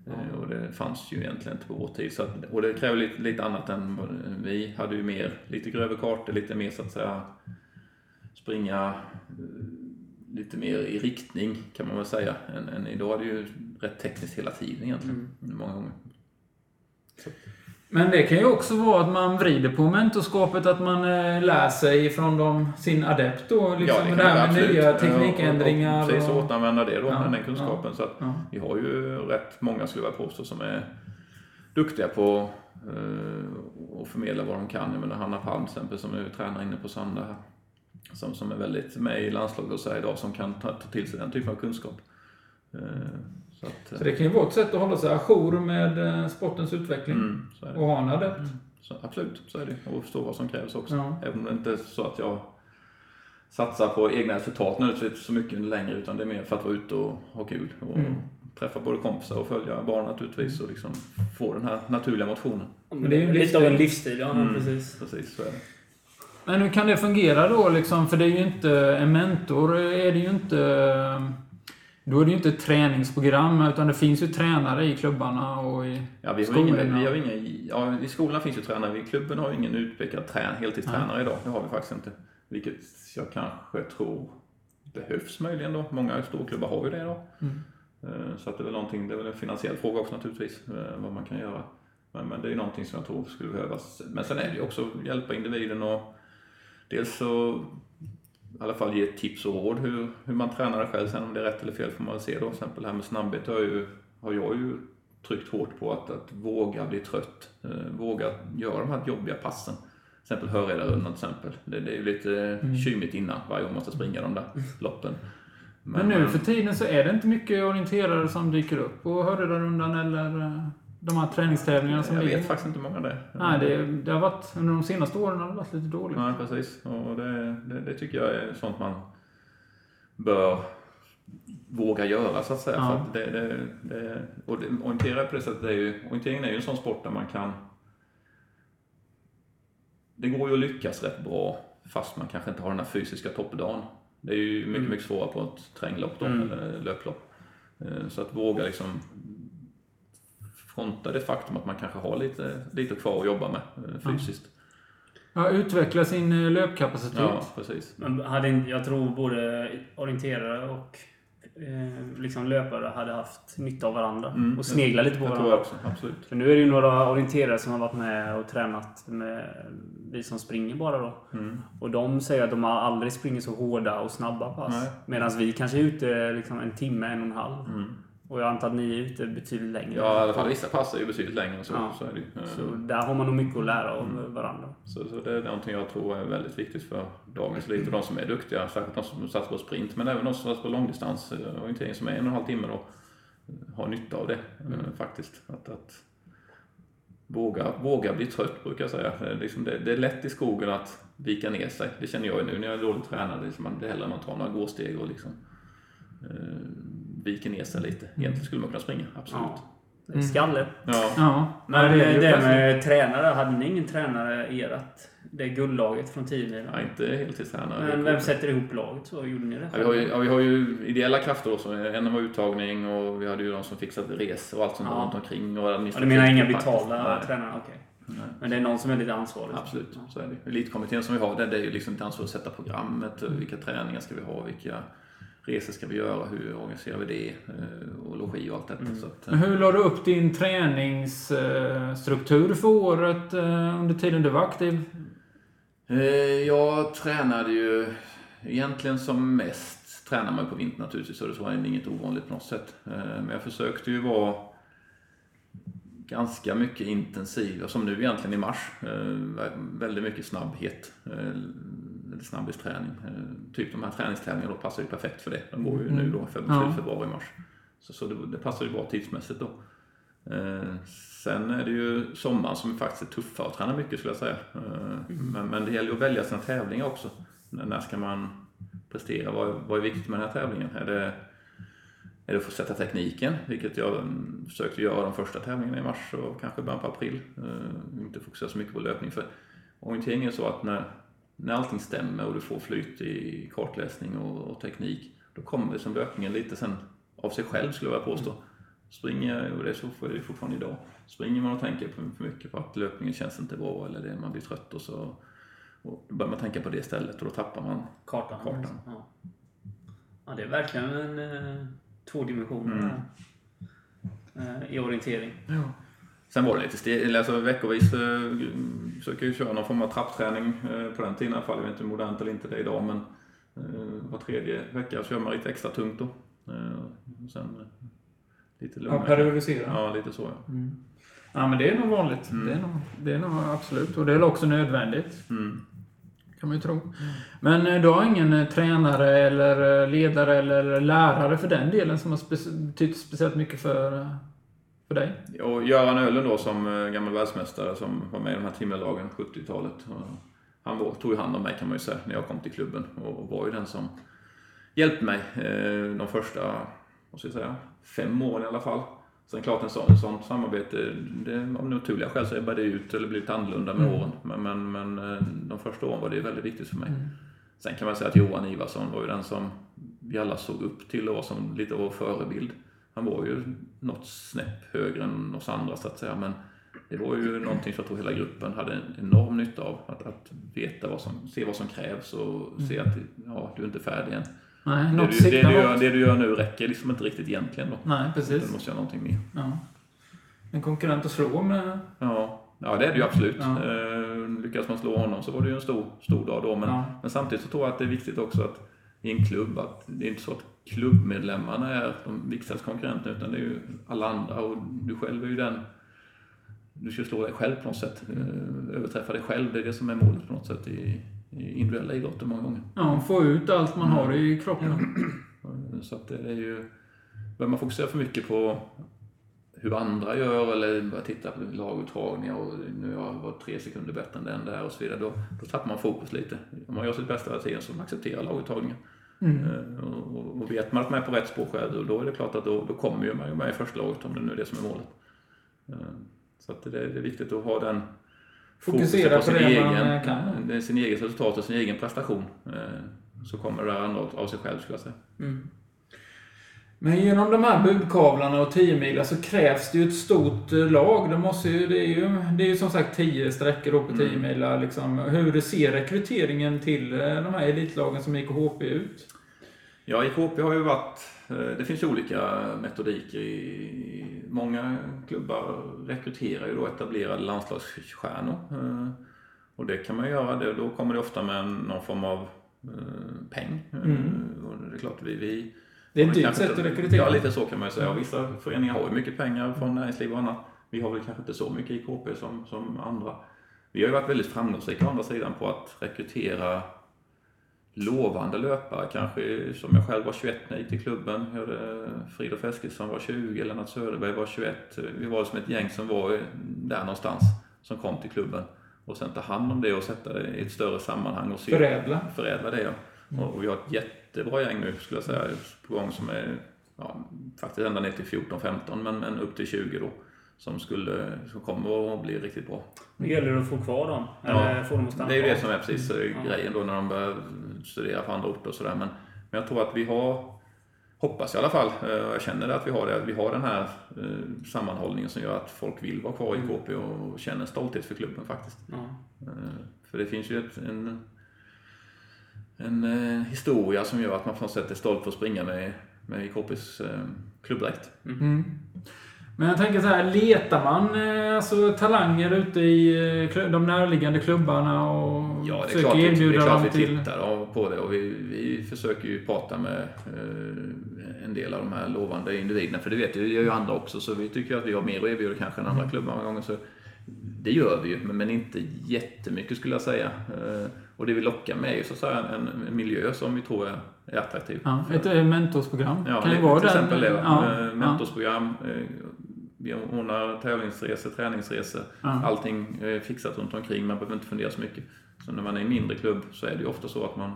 Eh, Och det fanns ju egentligen inte på vår tid. Så att, och det kräver lite, lite annat än vi hade ju mer, lite grövre kartor, lite mer så att säga springa lite mer i riktning kan man väl säga. Än, än idag är det ju rätt tekniskt hela tiden egentligen. Många gånger. Men det kan ju också vara att man vrider på mentorskapet, att man eh, lär sig från dem, sin adept då. Liksom, kan det här med absolut. nya Ja, teknikändringar. Och, och precis, och- återanvända det då, Ja, den kunskapen. Så att ja. vi har ju rätt många, skulle jag påstå, som är duktiga på eh, att förmedla vad de kan. Jag menar Hanna Palm till exempel, som är tränare inne på Sanda här. Som, som är väldigt med i landslaget och så idag, som kan ta, ta till sig den typen av kunskap. Eh, så att, Så det kan ju vara ett sätt att hålla sig ajour med eh, sportens utveckling. mm, så är det. Och ha en adept. Så absolut, så är det. Och förstå vad som krävs också. Ja. Även om det inte är så att jag satsar på egna resultat nödvändigtvis så mycket längre utan det är mer för att vara ute och ha kul. Och Mm. träffa både kompisar och följa barn naturligtvis och liksom få den här naturliga motionen. Men det är ju en Lite av en livsstil. livsstil, ja. Mm. Precis. Precis, så är det. Men hur kan det fungera då liksom? För det är ju inte, en mentor är det ju inte, då är det ju inte ett träningsprogram utan det finns ju tränare i klubbarna och i Ja, vi har ingen, skolorna. vi har ingen, ja, I skolan finns ju tränare, i klubben har vi ingen utpekad trän, heltidstränare idag. Det har vi faktiskt inte. Vilket jag kanske tror behövs möjligen då. Många storklubbar har ju det idag. Mm. Eh, Så att det är väl någonting, det är väl en finansiell fråga också naturligtvis, eh, vad man kan göra. Men, men det är ju någonting som jag tror skulle behövas. Men sen är det ju också att hjälpa individen och dels så i alla fall ge tips och råd hur, hur man tränar det själv. Sen om det är rätt eller fel får man väl se då. Till exempel det här med snabbhet har, jag ju, har jag ju tryckt hårt på att, att våga bli trött. Eh, våga göra de här jobbiga passen. Till exempel Hörredarrundan till exempel. Det, det är ju lite mm. kymigt innan varje gång man måste springa de där loppen. Men nu eh, för tiden så är det inte mycket orienterare som dyker upp på Hörredarrundan eller eh, de här träningstävlingarna som Jag ligger. vet faktiskt inte hur många det är. Nej, det, det har varit, under de senaste åren har det varit lite dåligt. Nej, precis. Och det, det, det tycker jag är sånt man bör våga göra så att säga. Ja. För att det, det, det, och det, orientera på det sättet, det är ju, orienteringen är ju en sån sport där man kan det går ju att lyckas rätt bra fast man kanske inte har den här fysiska toppdagen. Det är ju mycket, mycket svårare på ett terränglopp då, Mm. eller löplopp. Eh, Så att våga liksom fronta det faktum att man kanske har lite, lite kvar att jobba med eh, fysiskt. Ja, utveckla sin eh, löpkapacitet. Ja, precis. Men hade, jag tror både orienterare och eh, liksom löpare hade haft nytta av varandra. Mm. Och snegla lite på Jag tror varandra. jag också, absolut. För nu är det ju några orienterare som har varit med och tränat med vi som springer bara då. Mm. Och de säger att de har aldrig sprungit så hårda och snabba pass. Medan vi kanske är ute liksom en timme, en och en halv. Mm. Och jag antar att ni är ute betydligt längre. Ja, i alla fall vissa pass är ju betydligt längre än så. Ja. Så, är det, ju. Eh, Så där har man nog mycket att lära av Mm. varandra. så, så det är någonting jag tror är väldigt viktigt för dagens elit och de som är duktiga, särskilt de som satsar på sprint, men även de som satsar på långdistans, eh, orientering som är en och en halv timme då, eh, har nytta av det Mm. eh, faktiskt. Att, att våga, våga bli trött brukar jag säga. Det är, liksom det, det är lätt i skogen att vika ner sig. Det känner jag ju nu när jag är dåligt tränad. Det är liksom det är hellre man tar några gåsteg och liksom eh, viker ner sig lite. Egentligen skulle man kunna springa, absolut. Ja. Det är skalle. Ja. Ja, Men nej, det plötsligt- med tränare, hade ni ingen tränare i ert det guldlaget från 10 mil? Ja, inte heltidstränare. Men vem sätter ihop laget så? Gjorde ni det Ja, vi, har ju, ja, vi har ju ideella krafter också. En var uttagning och vi hade ju de som fixade resor och allt sånt Ja. runt omkring. Och Ja, du menar inga betalda Nej, tränare? Okej. nej. Men det är någon som är lite ansvarig? Absolut, så är det. Elitkommittén som vi har, det det är ju liksom ett ansvar att sätta programmet. Vilka träningar ska vi ha? Vilka resor ska vi göra? Hur organiserar vi det? Eh, Och logi och allt detta. Så att, Men hur la du upp din träningsstruktur för året eh, under tiden du var aktiv? Eh, Jag tränade ju egentligen som mest tränar man på vintern naturligtvis så det var inget ovanligt på något sätt. Eh, Men jag försökte ju vara ganska mycket intensiv, som nu egentligen i mars. Eh, Väldigt mycket snabbhet, eh, eller snabbhetsträning. Eh, Typ de här träningstävlingarna då passar ju perfekt för det. De går ju nu då, för Ja. februari, mars. Så, så det, det passar ju bra tidsmässigt då. Eh, sen är det ju sommaren som faktiskt är tuffare att träna mycket skulle jag säga. Eh, men, men det gäller ju att välja sina tävlingar också. När, när ska man prestera? Vad, är- vad är viktigt med den här tävlingen? Är det, är det att få sätta tekniken, vilket jag mm, försökte göra de första tävlingarna i mars och kanske början på april. Eh, inte fokusera så mycket på löpning. För orientering är så att när, när allting stämmer och du får flyt i kartläsning och, och teknik, då kommer det som löpningen lite sen av sig själv skulle jag påstå. Springer, och det är så är det fortfarande idag, springer man och tänker för, för mycket på att löpningen känns inte bra eller det, man blir trött och så och då börjar man tänka på det istället och då tappar man Kartan? Kartan. Ja. Ja, det är verkligen en eh, två dimensioner Mm. Eh, i orientering. Ja. Sen var det lite eller alltså veckovis eh, försöker ju köra någon form av trappträning eh, på den tiden i alla fall. Jag vet inte hur modernt eller inte det är idag men eh, var tredje vecka så kör man lite extra tungt då. Eh, och sen eh, lite Ja, lugnare. periodisera. Ja, lite så ja. Mm. Ja, men det är nog vanligt. Mm. Det, är nog, det är nog absolut. Och det är också nödvändigt. Mm. Kan man ju tro. Men eh, du har ingen eh, tränare eller eh, ledare eller lärare för den delen som har betytt speciellt mycket för, eh, för dig? Och Göran Öhlen då som eh, gammal världsmästare som var med i de här timmerlagen 70-talet. och Han var, tog ju hand om mig kan man ju säga när jag kom till klubben och var ju den som hjälpte mig eh, de första, vad ska jag säga, fem åren i alla fall. Sen klart en sån, en sån samarbete, det, av naturliga skäl så ebbade det ut eller blivit annorlunda med Mm. åren. Men, men, men eh, de första åren var det väldigt viktigt för mig. Mm. Sen kan man säga att Johan Ivarsson var ju den som vi alla såg upp till och var som lite av vår förebild. Han var ju något snäpp högre än oss andra så att säga. Men det var ju någonting som jag tror hela gruppen hade en enorm nytta av. Att, att veta vad som, se vad som krävs och se att ja, du är inte färdig än. Nej, Det du, det, du gör, det du gör nu räcker liksom inte riktigt egentligen då. Nej, Du precis. måste göra någonting mer. Ja. En konkurrent att slå med. Ja, ja det är det ju absolut. Ja. Eh, lyckas man slå honom så var det ju en stor, stor dag då. Men, Ja. men samtidigt så tror jag att det är viktigt också att i en klubb att det är inte så att klubbmedlemmarna är de viktigaste konkurrenterna utan det är ju alla andra och du själv är ju den du ska slå dig själv på något sätt. Eh, Överträffa dig själv, det är det som är målet på något sätt i, i individuella idrotter många gånger. Ja, få ut allt man har i kroppen. Eh, Så att det är ju... Börjar man fokusera för mycket på hur andra gör eller börja titta på laguttagningar och nu har jag varit tre sekunder bättre än den där och så vidare. Då, då tappar man fokus lite. Om man gör sitt bästa hela tiden så accepterar laguttagningen. Mm. Eh, Och, och, vet man att man är på rätt spår själv då, är det klart att då, då kommer ju man ju med i första laget om det nu är det som är målet. Eh, Så att det, det är viktigt att ha den Fokusera på sin man, egen, kan. sin egen resultat och sin egen prestation. Eh, Så kommer det andra av sig själv skulle jag säga. Mm. Men genom de här budkavlarna och 10 milar så krävs det ju ett stort eh, lag. Det, måste ju, det, är ju, det är ju som sagt 10 sträckor då på 10 Mm. Liksom. Hur ser rekryteringen till eh, de här elitlagen som IKHP ut? Ja, IKP har ju varit... eh, Det finns ju olika metodiker. I, många klubbar rekryterar ju då etablerade landslagsstjärnor. Och det kan man göra. Det, då kommer det ofta med någon form av peng. Mm. Och det är klart, vi... vi Det är ett dyrt sätt att rekrytera. Ja, lite så kan man ju säga. Vissa föreningar har ju mycket pengar från näringsliv och annat. Vi har väl kanske inte så mycket IKP som, som andra. Vi har ju varit väldigt framgångsrika å andra sidan på att rekrytera lovande löpare. Kanske som jag själv var 21 när jag gick till klubben. Fridolf Eskilsson var 20, Lennart Söderberg var 21. Vi var som ett gäng som var där någonstans som kom till klubben. Och sen ta hand om det och sätta det i ett större sammanhang och se Förädla. förädla det. Ja. Och, och vi har ett jättebra gäng nu skulle jag säga på gång som är ja, faktiskt ända ner till 14-15 men, men upp till 20 då. Som, skulle, som kommer att bli riktigt bra. Det gäller att få kvar dem. Ja, få dem att Det är ju det som är precis eh, Ja. grejen då när de börjar studera på andra orter och sådär. Men, men jag tror att vi har, hoppas i alla fall, eh, och jag känner det att vi har det, att vi har den här eh, sammanhållningen som gör att folk vill vara kvar i KP och känner stolthet för klubben faktiskt. Eh, För det finns ju ett, en, en eh, historia som gör att man på något sätt är stolt för att springa med, med IKPs eh, klubbdräkt. Mm. Men jag tänker så här, letar man eh, alltså, talanger ute i eh, de närliggande klubbarna och Ja, det försöker klart, vi, det erbjuda är klart dem vi till... tittar på det och vi, vi försöker ju prata med eh, en del av de här lovande individerna. För det vet ju, det gör ju andra också, så vi tycker att vi har mer att erbjuda kanske än andra Mm. klubbar många gånger. Så det gör vi ju, men, men inte jättemycket skulle jag säga. Eh, och det vi lockar med är ju så att säga en, en miljö som vi tror är, är attraktiv. Ja, ett eh, mentorsprogram. Ja, kan det- vara till exempel det. Ja, Ja, ja. mentorsprogram. eh, Vi ordnar tävlingsresor, träningsresor. Ja. Allting är fixat runt omkring. Man behöver inte fundera så mycket. Så när man är i en mindre klubb så är det ju ofta så att man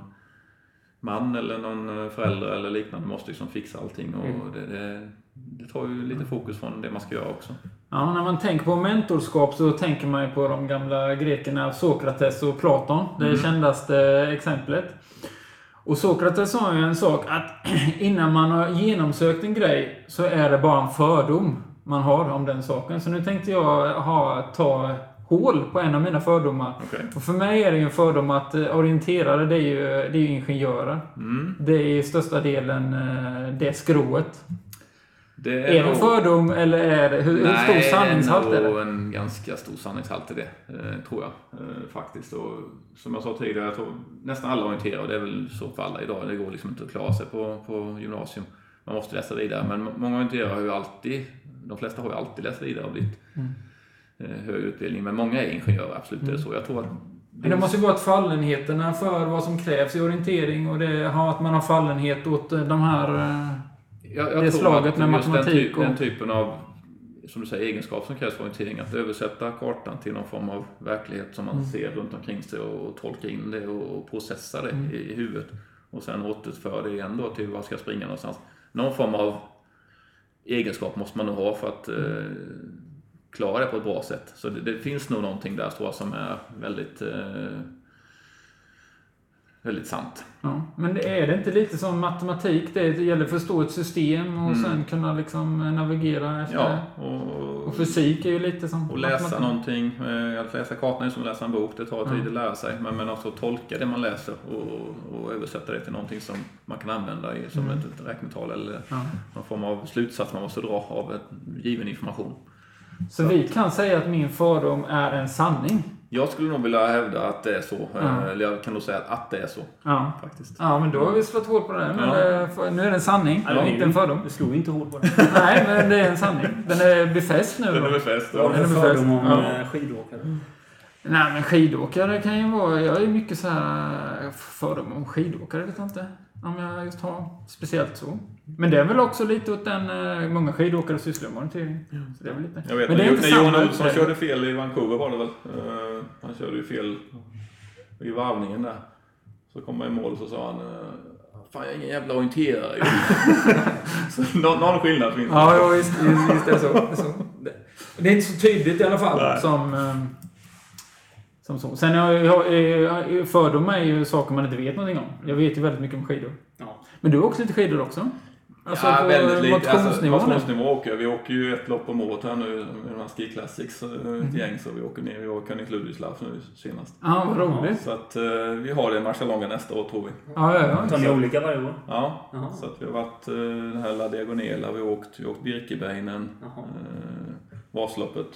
man eller någon förälder eller liknande måste liksom fixa allting. Och Mm. det, det, det tar ju lite fokus från det man ska göra också. Ja, när man tänker på mentorskap så tänker man ju på de gamla grekerna Sokrates och Platon. Det Mm. kändaste exemplet. Och Sokrates sa ju en sak att innan man har genomsökt en grej så är det bara en fördom man har om den saken. Så nu tänkte jag ha, ta hål på en av mina fördomar. Okej. Och för mig är det ju en fördom att eh, orienterare, det är ju, det är ju ingenjörer. Mm. Det är i största delen eh, det skrået. Det Är det en fördom eller är det, hur, hur stor sanningshalt det är är det? nog en ganska stor sanningshalt i det, eh, tror jag. Faktiskt. Och som jag sa tidigare, jag tror nästan alla orienterar och det är väl så för alla idag. Det går liksom inte att klara sig på, på gymnasium. Man måste läsa vidare. Men många orienterar har ju alltid, de flesta har ju alltid läst vidare och blivit Mm. Eh, högre utbildning. Men många är ingenjörer, absolut. Det är så. Jag tror att Men det måste ju vara att fallenheterna för vad som krävs i orientering och det, att man har fallenhet åt eh, de här... eh, Jag, Det slaget med matematik den, typ, och- den typen av som du säger, egenskap som krävs för orientering. Att översätta kartan till någon form av verklighet som man Mm. ser runt omkring sig och tolka in det och processa det Mm. i, i huvudet. Och sen återföra det igen då till var ska jag springa någonstans. Någon form av egenskap måste man nog ha för att eh, klara det på ett bra sätt. Så det, det finns nog någonting där tror jag som är väldigt eh, väldigt sant. Ja, men är det inte lite som matematik? Det gäller att förstå ett system och Mm. sen kunna liksom eh, navigera efter Ja, det. och, Och fysik är ju lite som Och läsa matematik. någonting. eh, Att läsa kartan är som att läsa en bok. Det tar tid Mm. att lära sig. Men, men också att tolka det man läser och, och översätta det till någonting som man kan använda i, som Mm. ett, räknetal eller Ja. någon form av slutsats man måste dra av ett, given information. Så vi kan säga att min fördom är en sanning? Jag skulle nog vilja hävda att det är så. Ja. Eh, Eller jag kan nog säga att det är så Ja. faktiskt. Ja, men då har vi slått hål på det. Men Ja. för, nu är det en sanning, Ja, det är inte ju- en fördom. Du slog inte hårt på det. Nej, men det är en sanning. Den är befäst nu. Den är befäst. Ja. Den är befäst. fördom om Ja. eh, skidåkare? Nej, men skidåkare kan ju vara... Jag är mycket så här fördom om skidåkare, vet jag inte. Om jag just har speciellt så. Men det är väl också lite åt den... eh, Många skidåkare sysslar med orientering. Så det är väl lite. Jag vet men det är när, inte när Johan Olsson körde fel i Vancouver var det väl. Eh, Han körde ju fel i varvningen där. Så kom han i mål och så sa han eh, Fan jag är ingen jävla orienterare ju." så någon, någon skillnad finns det. Ja, ja visst, visst, visst är det så. Det är, så. Det, är inte så tydligt i alla fall Nej. som, ehm, som så. Sen har jag, jag, fördomar är ju saker man inte vet någonting om. Jag vet ju väldigt mycket om skidor. Ja. Men du har också lite skidor också? Alltså ja, på väldigt lite. Alltså, motionsnivå nu? motionsnivå åker jag. Vi åker ju ett lopp om året här nu med de här Ski Classics, eh, Mhm. ett gäng. Så vi åker ner. Vi åker till Ludvigslav nu senast. Ja, vad roligt. Så att eh, vi har det i Marcialonga nästa år tror vi. Ja, ja, ja. Tar ni olika varje år? Ja, Jaha. så att vi har varit eh, den här La Diagonela, vi har åkt, vi har åkt Birkebeinen, eh, Vasaloppet.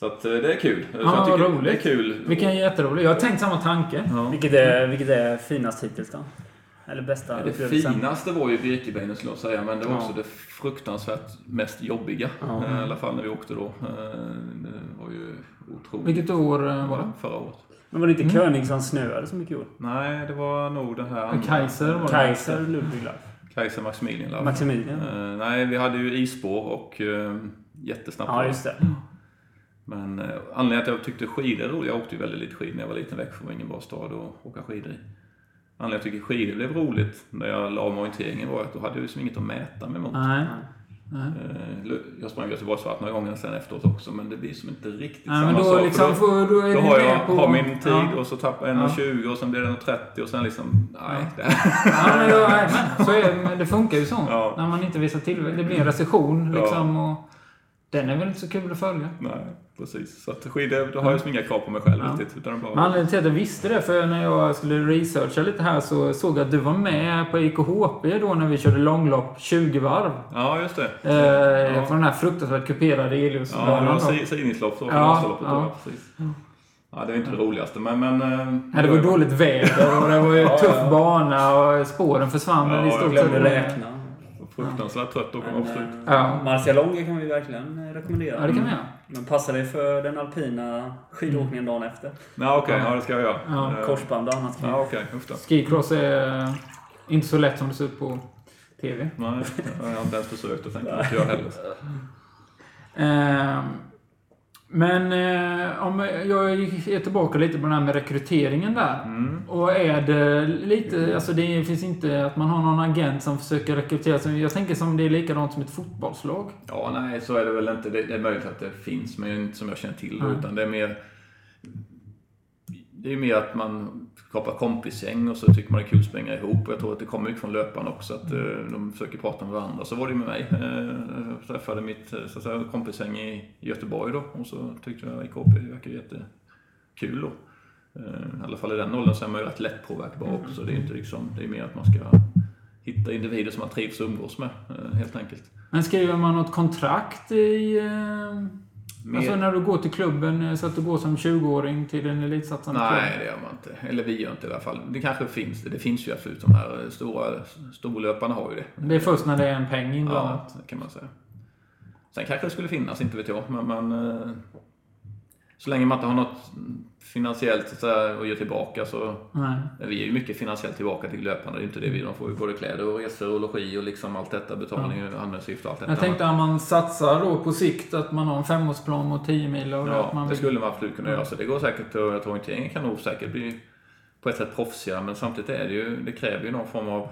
Så att eh, det är kul. Ja, jag roligt. Det är kul. Vilken jätterolig. Jag har tänkt samma tanke. Ja. Vilket är, vilket är finast hittills då? Eller bästa Det upplevelsen? finaste var ju Birkebeinen skulle jag säga, men det var Ja. också det fruktansvärt mest jobbiga. Ja. Eh, I alla fall när vi åkte då. Eh, Det var ju otroligt. Vilket år var det? Förra året. Men var det inte Mm. König som snöade så mycket i år? Nej, det var nog den här andra. Kaiser var det. Kaiser, Ludvig Laff. Kaiser Maximilian. Maximilian. Nej, vi hade ju isspår och jättesnabbt. Ja, just det. Men uh, anledningen till att jag tyckte skidor är roligt, jag åkte ju väldigt lite skidor när jag var liten. Växjö var ingen bra stad att åka skidor i. Anledningen till att jag tycker skidor blev roligt när jag la om orienteringen var att då hade jag liksom inget att mäta mig mot. Nej. Nej. Eh, Jag sprang Göteborgsvarvet några gånger sen efteråt också, men det blir som inte riktigt Nej, samma då sak. liksom då då det har jag på... har min tid Ja. och så tappar jag 1,20 och sen blir det 1,30 och sen liksom, nej. Det, Ja, men, då, nej, men, så är, men det funkar ju så. Ja. När man inte visar tillväxt. Det blir en recession Ja. liksom. Och den är väl inte så kul att följa. nej, precis. Så att skidor, då har jag som inga krav på mig själv Ja. riktigt. Utan det Men bara, anledningen till att jag visste det, för när jag skulle researcha lite här så såg jag att du var med på IKHP då när vi körde långlopp 20 varv. ja, just det. Eh, Ja. På den här fruktansvärt kuperade Ja, det var sidningslopp så, Ja, ja. då, ja, precis. Ja, det är inte det roligaste, men... men eh, Nej, det var dåligt väder och det var ju Ja, tuff ja. bana och spåren försvann Ja, i jag stort Glömde sett. Fruktansvärt trött att komma Men, upp slut. eh, Ja. Marcialonga kan vi verkligen eh, rekommendera. Ja, det kan vi göra. Men passa dig för den alpina skidåkningen dagen efter. Ja, okej, ja, det ska jag göra. Ja, Eh, Korsband och annat. Ja, då. Skicross är eh, inte så lätt som det ser ut på TV. Nej, jag har inte ens försökt och tänkte inte göra heller. Men eh, om jag är tillbaka lite på den här med rekryteringen där. Mm. Och är det lite, alltså det finns inte att man har någon agent som försöker rekrytera. Jag tänker som det är likadant som ett fotbollslag. Ja, nej, så är det väl inte. Det, det är möjligt att det finns, men inte som jag känner till. Nej. Utan det är mer... det är ju mer att man skapar kompisgäng och så tycker man det är kul att springa ihop. Och jag tror att det kommer mycket från löparna också, att eh, de försöker prata med varandra. Så var det med mig. Eh, Jag träffade mitt eh, så att säga, kompisgäng i Göteborg då och så tyckte jag IKP verkar jättekul då. I alla fall i den åldern så är man ju rätt lätt påverkbar också. Det är inte liksom, det är mer att man ska hitta individer som man trivs och umgås med, helt enkelt. Men skriver man något kontrakt i... Eh, Mer- alltså när du går till klubben, eh, så att du går som 20-åring till en elitsatsande klubb? Nej, det gör man inte. Eller vi gör inte i alla fall. Det kanske finns det. Det finns ju absolut. De här stora storlöparna har ju det. Det är först när det är en peng inblandad? Ja, det kan man säga. Sen kanske det skulle finnas, inte vet jag. Men, men eh, så länge man inte har något finansiellt så här, att ge tillbaka så... Nej. Vi är ju mycket finansiellt tillbaka till löparna. Det är inte det vi... De får ju både kläder och resor och logi och liksom allt detta. Betalning och anmälningsavgift och allt detta. Jag tänkte att man satsar då på sikt att man har en femårsplan mot 10 mil och att Ja, man det vill- skulle man absolut kunna göra. Så det går säkert och jag tror inte kan nog säkert bli på ett sätt proffsigare. Men samtidigt är det ju, det kräver ju någon form av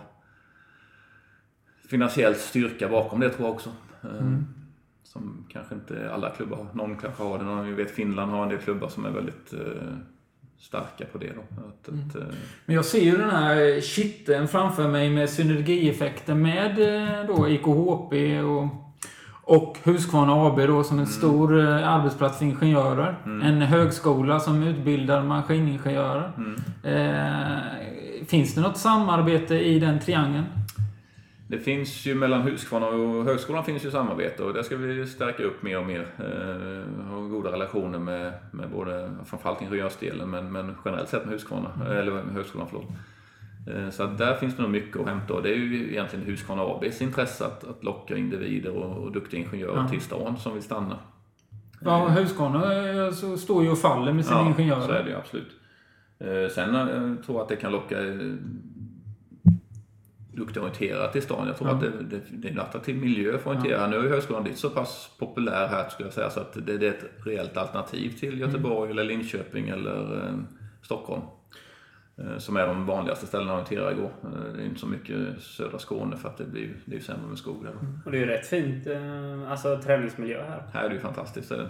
finansiell styrka bakom det tror jag också. Mm. Som kanske inte alla klubbar har. Någon kanske har det. Någon, vi vet Finland har en del klubbar som är väldigt eh, starka på det. Då. Att, Mm. att, eh, Men jag ser ju den här kitteln framför mig med synergieffekten med eh, då IKHP och, och Husqvarna AB då som en stor eh, arbetsplats för ingenjörer. En högskola som utbildar maskiningenjörer. Eh, finns det något samarbete i den triangeln? Det finns ju mellan Husqvarna och högskolan finns ju samarbete och det ska vi stärka upp mer och mer. Eh, ha goda relationer med, med både, framförallt ingenjörsdelen, men, men generellt sett med Husqvarna, eller med högskolan förlåt. Eh, så att där finns det nog mycket att hämta och det är ju egentligen Husqvarna ABs intresse att, att locka individer och, och duktiga ingenjörer Ja. till stan som vill stanna. Ja, Husqvarna eh, står ju och faller med sina Ja, ingenjörer. så är det ju absolut. Eh, Sen eh, tror jag att det kan locka eh, duktiga orienterare till stan. Jag tror Ja. att det, det, det är en attraktiv miljö för orienterare. Nu är ju högskolan blivit så pass populär här skulle jag säga så att det, det är ett reellt alternativ till Göteborg eller Linköping eller eh, Stockholm. Eh, som är de vanligaste ställena orienterare går. Eh, det är inte så mycket södra Skåne för att det blir det är sämre med skog där. då. Och det är ju rätt fint eh, alltså, träningsmiljö här. Här är det ju fantastiskt. Är det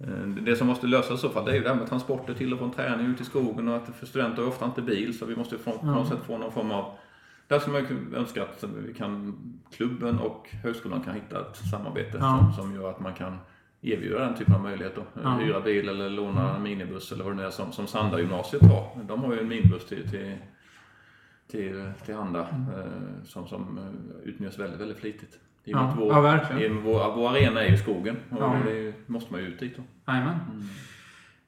Eh, Det som måste lösas i så fall det är ju det här med transporter till och från träning ut i skogen och att för studenter har ofta inte bil så vi måste ju få, på något sätt få någon form av där skulle man önska att vi kan, klubben och högskolan kan hitta ett samarbete Ja. som, som gör att man kan erbjuda den typen av möjlighet. Då. Ja. Hyra bil eller låna en minibuss eller vad det nu är som, som Sanda gymnasiet har. De har ju en minibuss till, till, till, till handa eh, som, som eh, utnyttjas väldigt, väldigt flitigt. I Ja, vår, ja, verkligen. i vår, vår arena är ju skogen och Ja. det måste man ju ut dit då. Jajamän. Eh,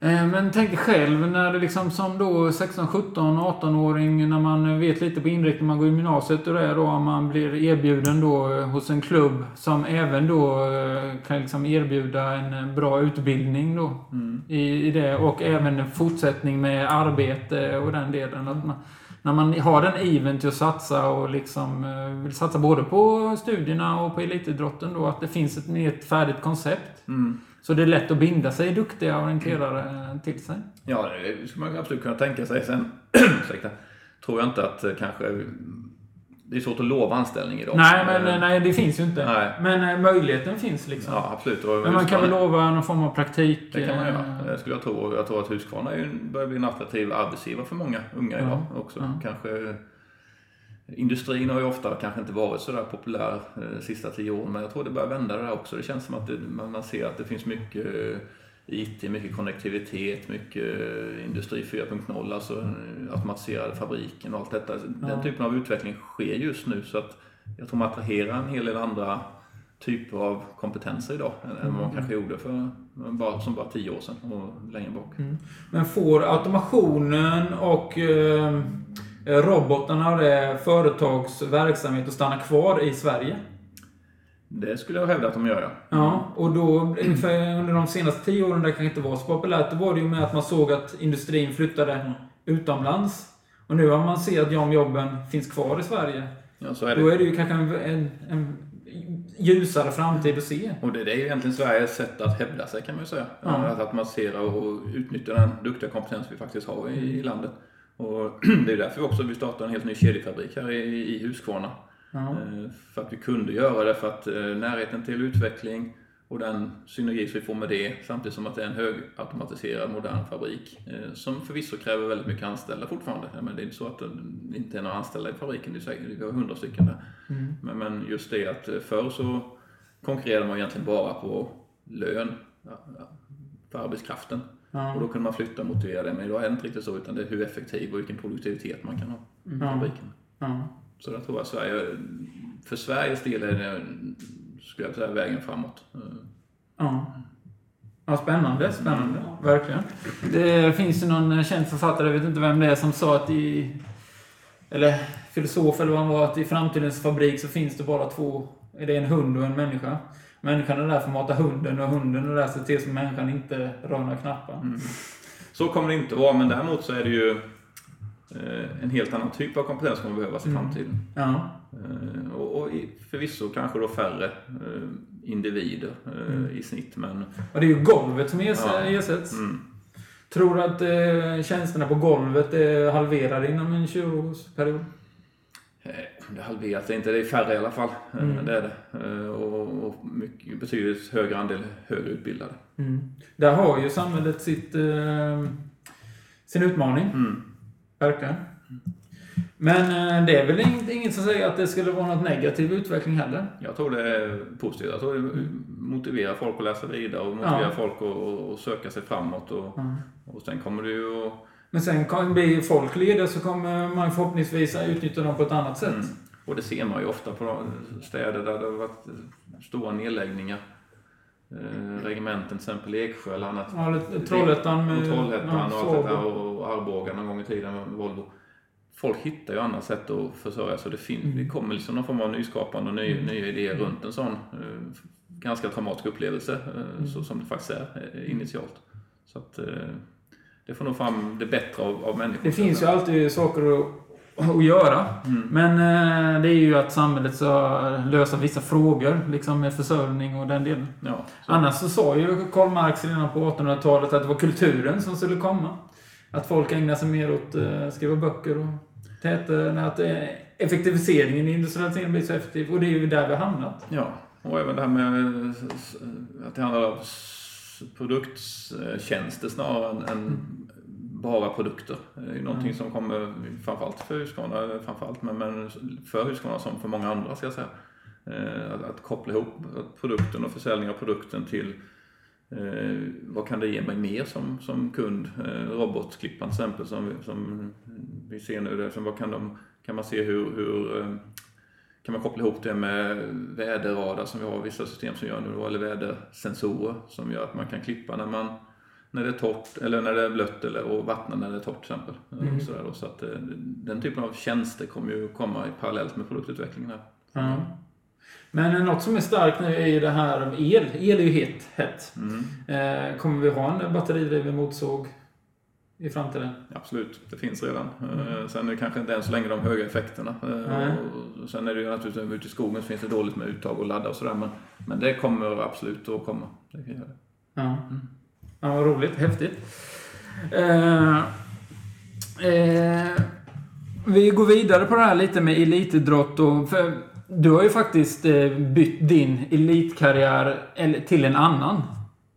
Men tänk dig själv när det liksom som då 16, 17, 18-åring när man vet lite på inriktning, man går i gymnasiet och det då om man blir erbjuden då eh, hos en klubb som även då eh, kan liksom erbjuda en eh, bra utbildning då i, i det och även en fortsättning med arbete och den delen. Att man, när man har den iven till att satsa och liksom eh, vill satsa både på studierna och på elitidrotten då, att det finns ett, mer ett färdigt koncept. Så det är lätt att binda sig duktiga orienterare eh, till sig. Ja, det skulle man absolut kunna tänka sig. Sen tror jag inte att eh, kanske... Det är svårt att lova anställning idag. Nej, men Eh, nej, det finns ju inte. Nej. Men möjligheten finns liksom. Ja, absolut. Och men man kan väl lova någon form av praktik. Det kan man göra, eh, skulle jag tro. Jag tror att Husqvarna börjar bli en attraktiv arbetsgivare för många unga Ja, idag också. ja. Kanske Industrin har ju ofta kanske inte varit så där populär eh, sista tio åren, men jag tror det börjar vända det där också. Det känns som att det, man, ser att det finns mycket eh, IT, mycket konnektivitet, mycket eh, Industri 4.0, alltså automatiserade fabriken och allt detta. Den Ja. typen av utveckling sker just nu så att jag tror man attraherar en hel del andra typer av kompetenser idag än än vad man kanske gjorde för bara, som bara tio år sedan och längre bak. Men får automationen och eh, robotarna och det företags verksamhet att stanna kvar i Sverige? Det skulle jag hävda att de gör, ja. Ja, och då, för under de senaste tio åren, det kanske inte var så populärt, då var det ju med att man såg att industrin flyttade utomlands. Och nu har man sett att de jobben finns kvar i Sverige. ja så är Då det. är det ju kanske en, en, en ljusare framtid att se. Och det, det är ju egentligen Sveriges sätt att hävda sig kan man ju säga. Ja. Att automatisera och utnyttja den duktiga kompetens vi faktiskt har i, i landet. Och det är därför också vi startade en helt ny kedjefabrik här i, i Huskvarna. Ja. Eh, För att vi kunde göra det för att eh, närheten till utveckling Och den synergi som vi får med det, samtidigt som att det är en högautomatiserad modern fabrik, eh, som förvisso kräver väldigt mycket anställda fortfarande. Men det är inte så att det inte är några anställda i fabriken, det är vi har hundra stycken där. Mm. Men, men just det att förr så konkurrerade man egentligen bara på lön för arbetskraften. Ja. Och då kunde man flytta och motivera det. Men idag är det inte riktigt så, utan det är hur effektiv och vilken produktivitet man kan ha i Ja. fabriken. Ja. Så jag tror att Sverige, för Sveriges del är det, skulle jag säga, vägen framåt. Ja. Ja, spännande, spännande. Verkligen. Det finns ju någon känd författare, jag vet inte vem det är, som sa att i... Eller filosof eller vad han var, att i framtidens fabrik så finns det bara två... Är det en hund och en människa? Människan är där för att mata hunden och hunden är där för att se till så människan inte rör några knappar. Så kommer det inte vara, men däremot så är det ju eh, en helt annan typ av kompetens som kommer behövas i Mm. framtiden. Ja. Eh, Och, och förvisso kanske då färre eh, individer Mm. i snitt, men Och det är ju golvet som ers- Ja. ersätts. mm, Tror du att eh, tjänsterna på golvet är halverade inom en 20-årsperiod? Det halveras det inte, det är färre i alla fall. Eh, Mm. Det är det. Eh, Och, och mycket, betydligt högre andel högre utbildade. Mm. Där har ju samhället sitt, eh, sin utmaning. Mm. Verkligen. Men eh, det är väl inget, inget som säger att det skulle vara något negativ utveckling heller? Jag tror det är positivt. Jag tror det motiverar folk att läsa vidare och motiverar Ja. folk att, att, att söka sig framåt. Och, och sen kommer det ju att... Men sen kan bli folk lediga så kommer man förhoppningsvis utnyttja dem på ett annat sätt. Mm. Och det ser man ju ofta på de städer där det har varit stora nedläggningar. Eh, regementen till exempel Eksjö eller annat. Ja, Trollhättan med... Trollhättan ja, och allt det där Saab. och Arboga någon gång i tiden med Volvo. Folk hittar ju andra sätt att försörja sig. Det, Mm. det kommer liksom någon form av nyskapande och ny, nya idéer runt en sån eh, ganska traumatisk upplevelse eh, Mm. så som det faktiskt är initialt. Så att det får nog fram det bättre av, av människor. Det finns ju alltid saker att, att göra. Mm. Men eh, det är ju att samhället ska lösa vissa frågor, liksom med försörjning och den delen. Ja, så. Annars så sa ju Karl Marx redan på 1800-talet att det var kulturen som skulle komma. Att folk ägnar sig mer åt uh, skriva böcker och täta, att eh, effektiviseringen i industrialiseringen blir så effektiv. Och det är ju där vi har hamnat. Ja, och även det här med eh, att det handlar om produkttjänster snarare än, än bara produkter. Det är någonting Mm. som kommer framförallt för Husqvarna, framförallt, men, men för Husqvarna som för många andra ska jag säga. Eh, Att, att koppla ihop produkten och försäljning av produkten till eh, vad kan det ge mig mer som, som kund? Eh, robotklippan till exempel som, som vi ser nu. Där, vad kan, de, kan man se hur, hur eh, kan man koppla ihop det med väderradar som vi har vissa system som gör nu eller vädersensorer som gör att man kan klippa när man när det är torrt eller när det är blött eller och vattna när det är torrt till exempel. Mm. Sådär då, så att eh, den typen av tjänster kommer ju komma i parallellt med produktutvecklingen här. Ja. Men något som är starkt nu är ju det här med el. El är ju hett. hett. Mm. Eh, kommer vi ha en batteridriven motorsåg i framtiden? Absolut, det finns redan. Mm. Sen är det kanske inte än så länge de höga effekterna. Eh. Och sen är det ju naturligtvis ute i skogen så finns det dåligt med uttag och ladda och sådär. Men, men det kommer absolut att komma. Det kan göra. Ja. ja, vad roligt. Häftigt. Eh, eh, vi går vidare på det här lite med elitidrott. Och, för du har ju faktiskt eh, bytt din elitkarriär till en annan.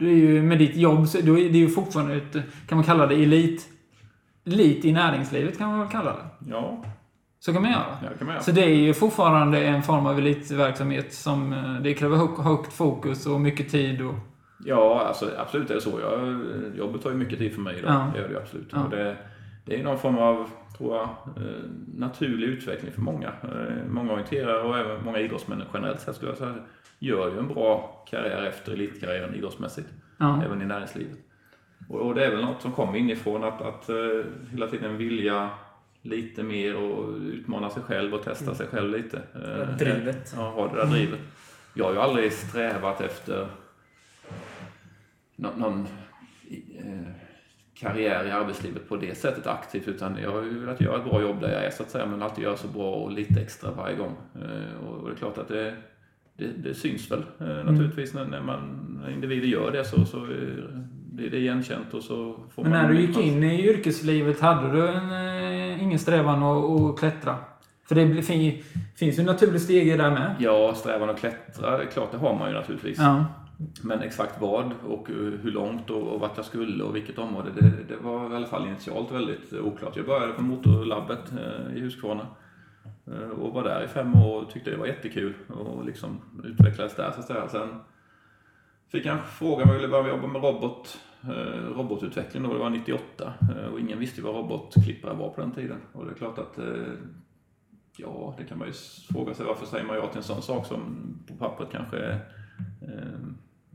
Du är ju med ditt jobb, så du är, det är ju fortfarande ett, kan man kalla det elit, elit i näringslivet kan man väl kalla det. Ja, Så kan man göra. ja det kan man göra. Så det är ju fortfarande en form av elitverksamhet som eh, det kräver högt, fokus och mycket tid och... Ja, alltså, absolut är det så. Jag, jobbet tar ju mycket tid för mig idag. Ja. Det gör det absolut. Ja. Och det, det är någon form av, tror jag, eh, naturlig utveckling för många. Eh, Många orienterare och även många idrottsmän generellt sett skulle jag säga, gör ju en bra karriär efter elitkarriären idrottsmässigt. Ja. Även i näringslivet. Och, och det är väl något som kommer inifrån att, att eh, hela tiden vilja lite mer och utmana sig själv och testa sig själv lite. Drivet. Ja, ha det där drivet. Jag har ju aldrig strävat efter någon, någon karriär i arbetslivet på det sättet aktivt utan jag har ju velat göra ett bra jobb där jag är så att säga men alltid göra så bra och lite extra varje gång. Eh, och, det är klart att det, det, det syns väl eh, naturligtvis när, när, man, när individer gör det så, så eh, blir det igenkänt och så får Men man... när du gick in i yrkeslivet, hade du en, ingen strävan att, att klättra? För det finns ju naturligt steg i det där med. Ja, strävan att klättra, klart det har man ju naturligtvis. Ja. Men exakt vad och hur långt och, och vart jag skulle och vilket område, det, det var i alla fall initialt väldigt oklart. Jag började på motorlabbet eh, i Huskvarna eh, och var där i fem år och tyckte det var jättekul och liksom utvecklades där så att säga. Sen fick jag en fråga om jag ville börja jobba med robot, eh, robotutveckling då, det var 98 eh, och ingen visste vad robotklippare var på den tiden. Och det är klart att eh, Ja, det kan man ju fråga sig. Varför säger man ja till en sån sak som på pappret kanske är eh,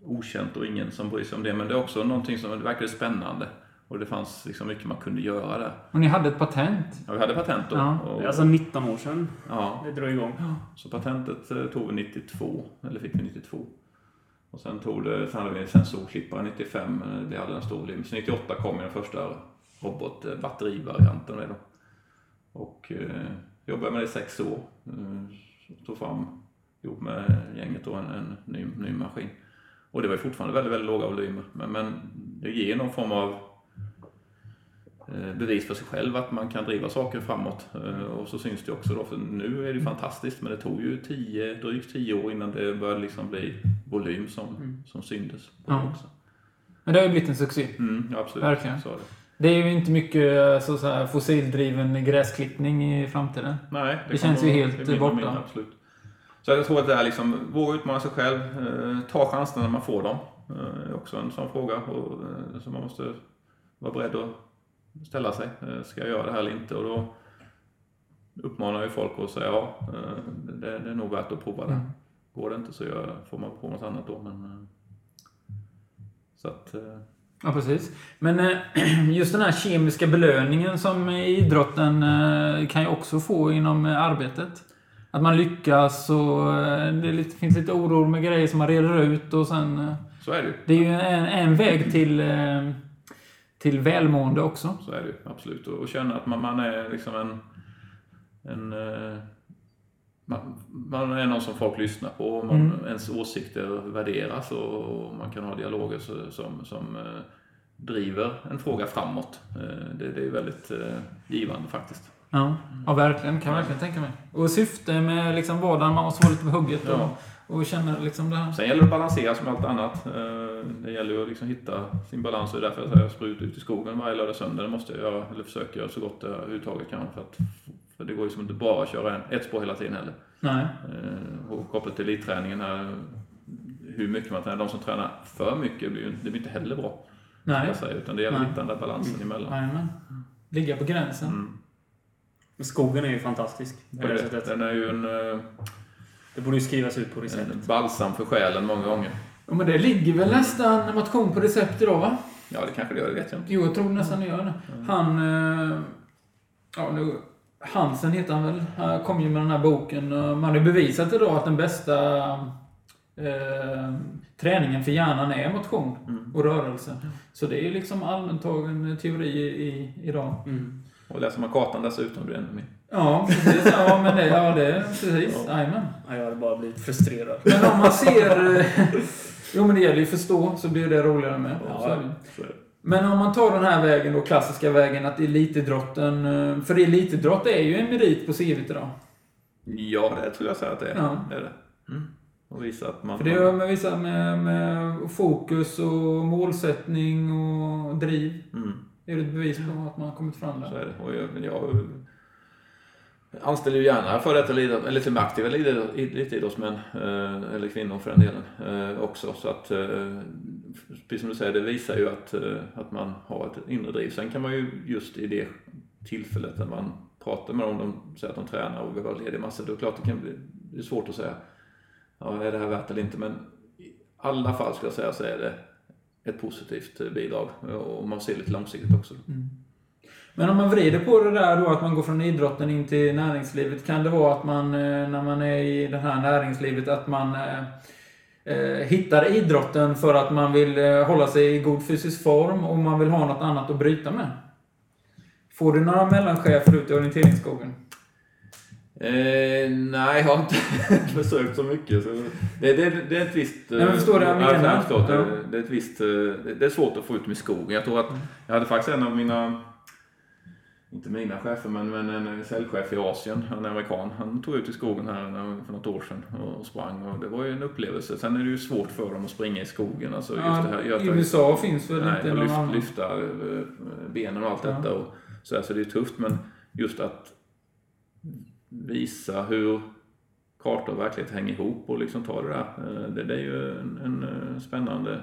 okänt och ingen som bryr sig om det. Men det är också någonting som verkade spännande. Och det fanns liksom mycket man kunde göra där. Och ni hade ett patent? Ja, vi hade patent då. Ja. Och, alltså 19 år sedan ja, det drog igång. så patentet eh, tog vi 92, eller fick vi 92. Och sen tog det, sen hade vi en sensorklippare 95, eh, det hade en stor lim. Så 98 kom den första robotbatterivarianten med då. Och eh, jobbade med det i sex år. Eh, tog fram, ihop med gänget då, en, en ny, ny maskin. Och det var fortfarande väldigt, väldigt låga volymer. Men, men det ger någon form av eh, bevis för sig själv att man kan driva saker framåt. Eh, Och så syns det också då, för nu är det fantastiskt men det tog ju tio, drygt tio år innan det började liksom bli volym som, som syntes. På Ja. det också. Men det har ju blivit en succé. Mm, ja, absolut. Verkligen. Så är det. Det är ju inte mycket så, så här, fossildriven gräsklippning i framtiden. Nej, Det känns ju helt det borta. mindre, absolut. Så jag tror att det är liksom, våga utmana sig själv, eh, ta chanserna när man får dem. Eh, är också en sån fråga och, eh, som man måste vara beredd att ställa sig. Eh, ska jag göra det här eller inte? Och då uppmanar ju folk att säga ja, eh, det, det är nog värt att prova det. Mm. Går det inte så gör, får man prova något annat då. Men, eh, så att, eh, Ja, precis. Men just den här kemiska belöningen som idrotten kan ju också få inom arbetet. Att man lyckas och eh, det lite, finns lite oro med grejer som man reder ut och sen... eh, så är det ju. Det är ju en, en väg till, eh, till välmående också. Så är det ju, absolut. Och, och känna att man, man är liksom en... en man, man är någon som folk lyssnar på, och man, Mm. ens åsikter värderas och, och man kan ha dialoger som, som driver en fråga framåt. Det, det är väldigt givande faktiskt. Ja, ja verkligen. Kan jag verkligen tänka mig. Och syfte med liksom vardagen, man måste vara lite på hugget Ja. och, och känna liksom det här. Sen gäller det att balansera som allt annat. Eh, Det gäller ju att liksom hitta sin balans och därför jag säger att jag sprutar ut i skogen varje lördag och söndag. Det måste jag göra, eller försöka göra så gott jag överhuvudtaget kan. För, att, för det går ju som inte bara att köra en, ett spår hela tiden heller. Nej. Eh, Och kopplat till elitträningen här, hur mycket man tränar. De som tränar för mycket blir ju det blir inte heller bra. Nej. Jag säga, utan det gäller att Nej. hitta den där balansen emellan. Jajamän. Ligga på gränsen. Mm. Men Skogen är ju fantastisk. På det Det, sättet. den är ju en, eh, Det borde ju skrivas ut på recept. en balsam för själen många gånger. Ja, men det ligger väl nästan motion på recept idag, va? Ja, det kanske det gör, det vet jag inte. Jo, jag tror nästan det gör det. Han... Eh, ja, nu, Hansen heter han väl. Han kom ju med den här boken. Man har ju bevisat idag att den bästa eh, träningen för hjärnan är motion Mm. och rörelse. Så det är ju liksom allmäntagen teori i, idag. Mm. Och läser man kartan dessutom blir det ännu mer. Ja, precis. Ja, men det, ja, det precis. Jajamän. Ja, jag hade bara blivit frustrerad. Men om man ser... eh, Jo, men det gäller ju att förstå, så blir det roligare med. Ja. Men om man tar den här vägen då, klassiska vägen, att elitidrotten... eh, För elitidrott är ju en merit på CVt idag. Ja, det tror jag säga att det är. Ja. Det är det. Mm. Och visa att man... För det gör man vissa med, med fokus och målsättning och driv. Mm. Det är ett bevis på att man har kommit fram där. Så är det. Och jag, jag anställer ju gärna för detta elitidrott- eller till aktiva idrottsmän, elitidrottsmän, eller kvinnor för den delen, eh, också. Så att, eh, precis som du säger, det visar ju att, att man har ett inre driv. Sen kan man ju just i det tillfället när man pratar med dem, de säger att de tränar och vill vara lediga massor, då är det klart det kan bli det är svårt att säga, ja, är det här värt eller inte? Men i alla fall skulle jag säga så är det ett positivt eh, bidrag och man ser lite långsiktigt också. Mm. Men om man vrider på det där då, att man går från idrotten in till näringslivet. Kan det vara att man, eh, när man är i det här näringslivet, att man eh, eh hittar idrotten för att man vill hålla sig i god fysisk form och man vill ha något annat att bryta med? Får du några mellanchefer ut i orienteringsskogen? Eh, nej, jag har inte försökt så mycket. Så det, det, det är ett visst... Nej, men förstår du vad jag ja, menar? Ja. Det, det är ett visst... eh, Det är svårt att få ut i skogen. Jag tror att jag hade faktiskt en av mina inte mina chefer, men, men en säljchef i Asien, är amerikan, han tog ut i skogen här för något år sedan och sprang och det var ju en upplevelse. Sen är det ju svårt för dem att springa i skogen. Alltså just det här, jag- I USA finns väl Nej, inte någon lyft, annan? lyfta eh, benen och allt Ja. detta. Och så, här, så det är tufft, men just att visa hur kartor och verklighet hänger ihop och liksom ta det där. eh, Det, det är ju en, en eh, spännande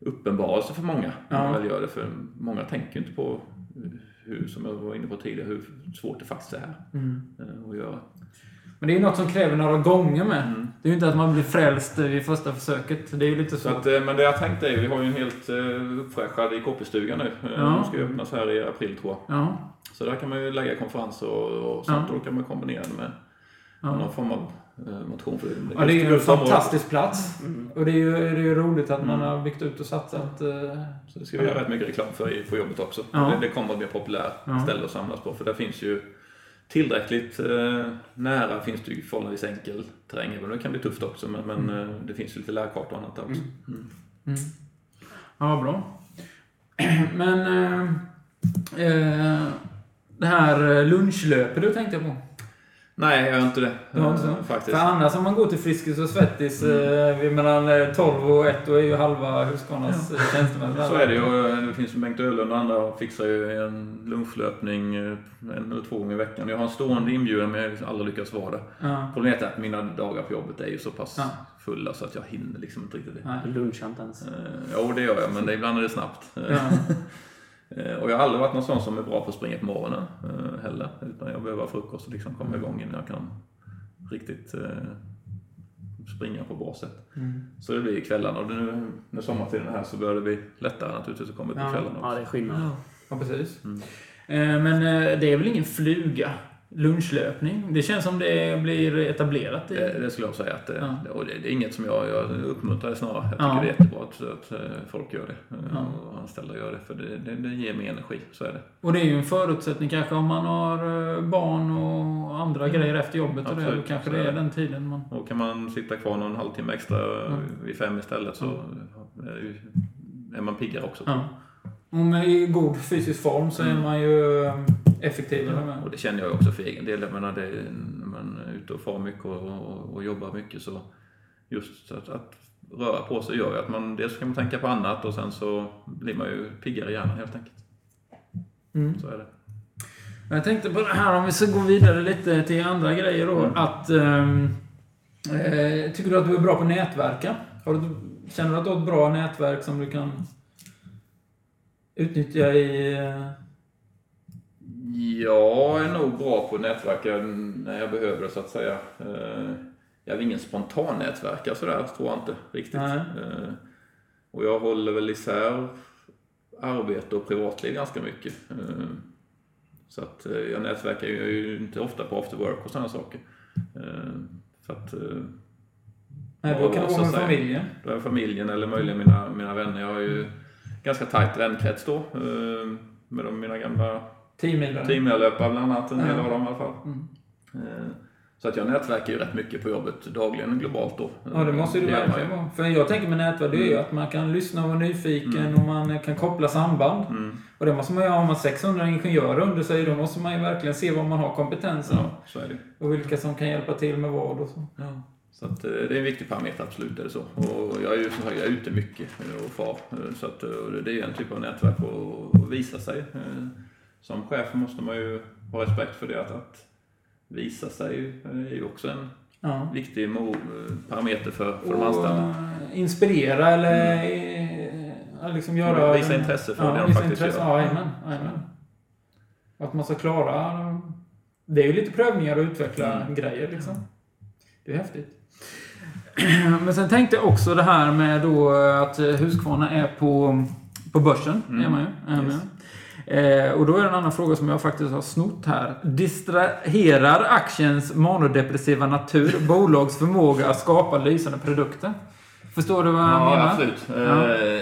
uppenbarelse för många. Ja. väl gör det, för många tänker ju inte på hur, som jag var inne på tidigare, hur svårt det faktiskt är Mm. eh, att göra. Men det är ju något som kräver några gånger med. Mm. Det är ju inte att man blir frälst vid första försöket. Det är ju lite Så så. att, eh, men det jag tänkte är, vi har ju en helt uh, uppfräschad i KP-stugan nu. Eh, Ja. Den ska ju öppnas här i april tror jag. Ja. Så där kan man ju lägga konferenser och, och sånt Ja. och då kan man kombinera det med Ja. någon form av eh, motion. För Ja, det är ju en fantastisk plats. Mm. Och det är ju, det är ju roligt att man Mm. har byggt ut och satsat. eh, Så det ska vi göra rätt mycket reklam för i- på jobbet också. Ja. Det, det kommer att bli populärt Ja. ställe att samlas på. För där finns ju tillräckligt eh, nära finns det ju förhållandevis enkel terräng. Även det kan bli tufft också. Men, men eh, det finns ju lite lärkartor och annat där också. Mm. Mm. Ja, vad bra. Men... Eh, eh, det här eh, lunchlöpet du tänkte jag på. Nej, jag gör inte det. Du har inte så? eh, Faktiskt. För annars om man går till Friskis och Svettis eh, vid mellan eh, 12 och 1 då är ju halva Husqvarnas ja. tjänstemän Så är det ju. Det finns ju Bengt Öhlund och andra fixar ju en lunchlöpning eh, en eller två gånger i veckan. Jag har en stående inbjudan men jag har liksom aldrig lyckats vara det. Ja. Problemet är att mina dagar på jobbet är ju så pass Ja. fulla så att jag hinner liksom inte riktigt det. Du lunchar inte ens. Eh, Jo, det gör jag, men det, ibland är det snabbt. Eh, Ja. eh, Och jag har aldrig varit någon sån som är bra på att springa på morgonen eh, heller. Utan jag behöver ha frukost och liksom komma igång innan jag kan riktigt eh, springa på bra sätt. Mm. Så det blir kvällarna och nu när sommartiden är här så börjar det bli lättare naturligtvis att komma ut på Ja. kvällarna Ja, också. det är skillnad. Ja, precis. Mm. Men det är väl ingen fluga? Lunchlöpning? Det känns som det blir etablerat i... Det, det skulle jag säga att det, Ja. och det, det är inget som jag, jag uppmuntrar snarare. Jag tycker Ja. det är jättebra att, att eh, folk gör det. eh, Ja. Och anställda gör det. För det, det, det ger mer energi, så är det. Och det är ju en förutsättning kanske om man har eh, barn och andra grejer efter jobbet. Och det, då kanske det är är den tiden man... Och kan man sitta kvar någon halvtimme extra Ja. vid fem istället så är, är man piggare också. Ja. Och med i god fysisk form så är Mm. man ju effektivare med. Och det känner jag också för egen del. Jag menar, det, när man är ute och far mycket och, och, och jobbar mycket så just att, att röra på sig gör ju att man dels kan man tänka på annat och sen så blir man ju piggare i hjärnan helt enkelt. Mm. Så är det. Jag tänkte på det här om vi ska gå vidare lite till andra grejer då. Mm. Att... ehm, eh, tycker du att du är bra på att nätverka? Har du, känner du att du har ett bra nätverk som du kan utnyttja i... Jag är nog bra på att nätverka när jag behöver det så att säga. Eh, Jag är ingen spontan nätverkare sådär, tror jag inte riktigt. Nej. Eh, Och jag håller väl isär arbete och privatliv ganska mycket. Eh, Så att jag nätverkar ju inte ofta på after work och sådana saker. För att Nej, då kan det så vara att med familjen. då är familjen eller möjligen mina, mina vänner. Jag har ju ganska tajt vänkrets då. Med de, mina gamla Teammedlemmar. teammedlöpare bland annat, en del av dem i alla fall. Mm. Eh, Så att jag nätverkar ju rätt mycket på jobbet dagligen globalt då. Ja, det måste man verkligen vara. För jag tänker med nätverk, det är ju Mm. att man kan lyssna och vara nyfiken Mm. och man kan koppla samband. Mm. Och det måste man ju ha. Har man 600 ingenjörer under sig, då måste man ju verkligen se var man har kompetensen. Ja. Och vilka som kan hjälpa till med vad och så. Ja. Så att, eh, det är en viktig parameter, absolut är det så. Och jag är ju som sagt, jag är ute mycket och far. Eh, Så att, det- är en typ av nätverk att visa sig. Som chef måste man ju ha respekt för det. Att, att visa sig är ju också en Ja. viktig parameter för, för de anställda. inspirera eller eh, liksom göra... Visa intresse för det de faktiskt intresse. gör. Ja, amen, amen. Att man ska klara... Det är ju lite prövningar och utveckla Mm. grejer liksom. Det är häftigt. Men sen tänkte jag också det här med då att Husqvarna är på, på börsen. Mm. Är man ju. Är man. Yes. Eh, och då är det en annan fråga som jag faktiskt har snott här. Distraherar aktiens manodepressiva natur bolags förmåga att skapa lysande produkter? Förstår du vad jag Ja, menar? absolut. Ja. Eh,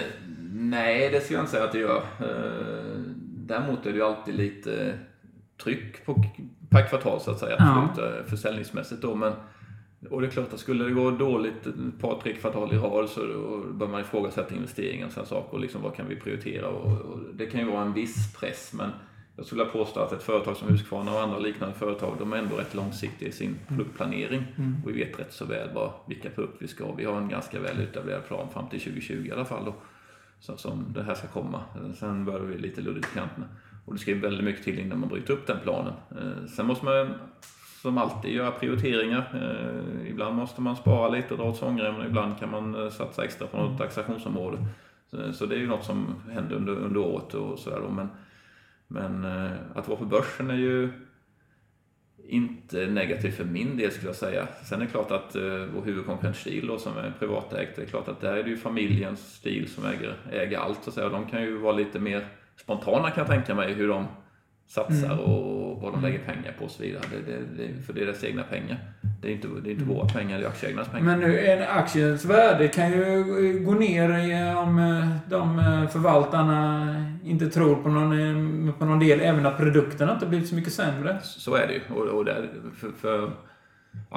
nej, det skulle jag inte säga att det gör. Eh, däremot är det ju alltid lite tryck på, per kvartal så att säga, Ja. absolut, eh, försäljningsmässigt då. Men, och det är klart att skulle det gå dåligt ett par, tre kvartal i rad så bör man ifrågasätta investeringar och sådana saker. Och liksom, vad kan vi prioritera? Och, och det kan ju vara en viss press, men jag skulle vilja påstå att ett företag som Husqvarna och andra liknande företag, de är ändå rätt långsiktiga i sin produktplanering. Och vi vet rätt så väl vad, vilka produkter vi ska ha. Vi har en ganska väl utvärderad plan fram till 2020 i alla fall. Då, så, som det här ska komma. Sen börjar vi lite luddigt i kanterna. Och det ska ju väldigt mycket till innan man bryter upp den planen. Eh, Sen måste man som alltid göra prioriteringar. Eh, ibland måste man spara lite och dra åt svångremmen. Ibland kan man eh, satsa extra på något taxationsområde. Så, så det är ju något som händer under, under året och sådär då. Men, men eh, att vara på börsen är ju inte negativt för min del skulle jag säga. Sen är det klart att eh, vår huvudkonkurrent Stil då, som är privatägt, det är klart att där är det ju familjens Stil som äger, äger allt. Så att säga. De kan ju vara lite mer spontana kan jag tänka mig hur de satsar och vad de lägger pengar på och så vidare. Det, det, det, för det är deras egna pengar. Det är inte, det är inte våra pengar, det är aktieägarnas pengar. Men nu, en aktiens värde kan ju gå ner om eh, de eh, förvaltarna inte tror på någon, eh, på någon del, även att produkterna inte blivit så mycket sämre. Så är det ju. Och, och där, för, för Och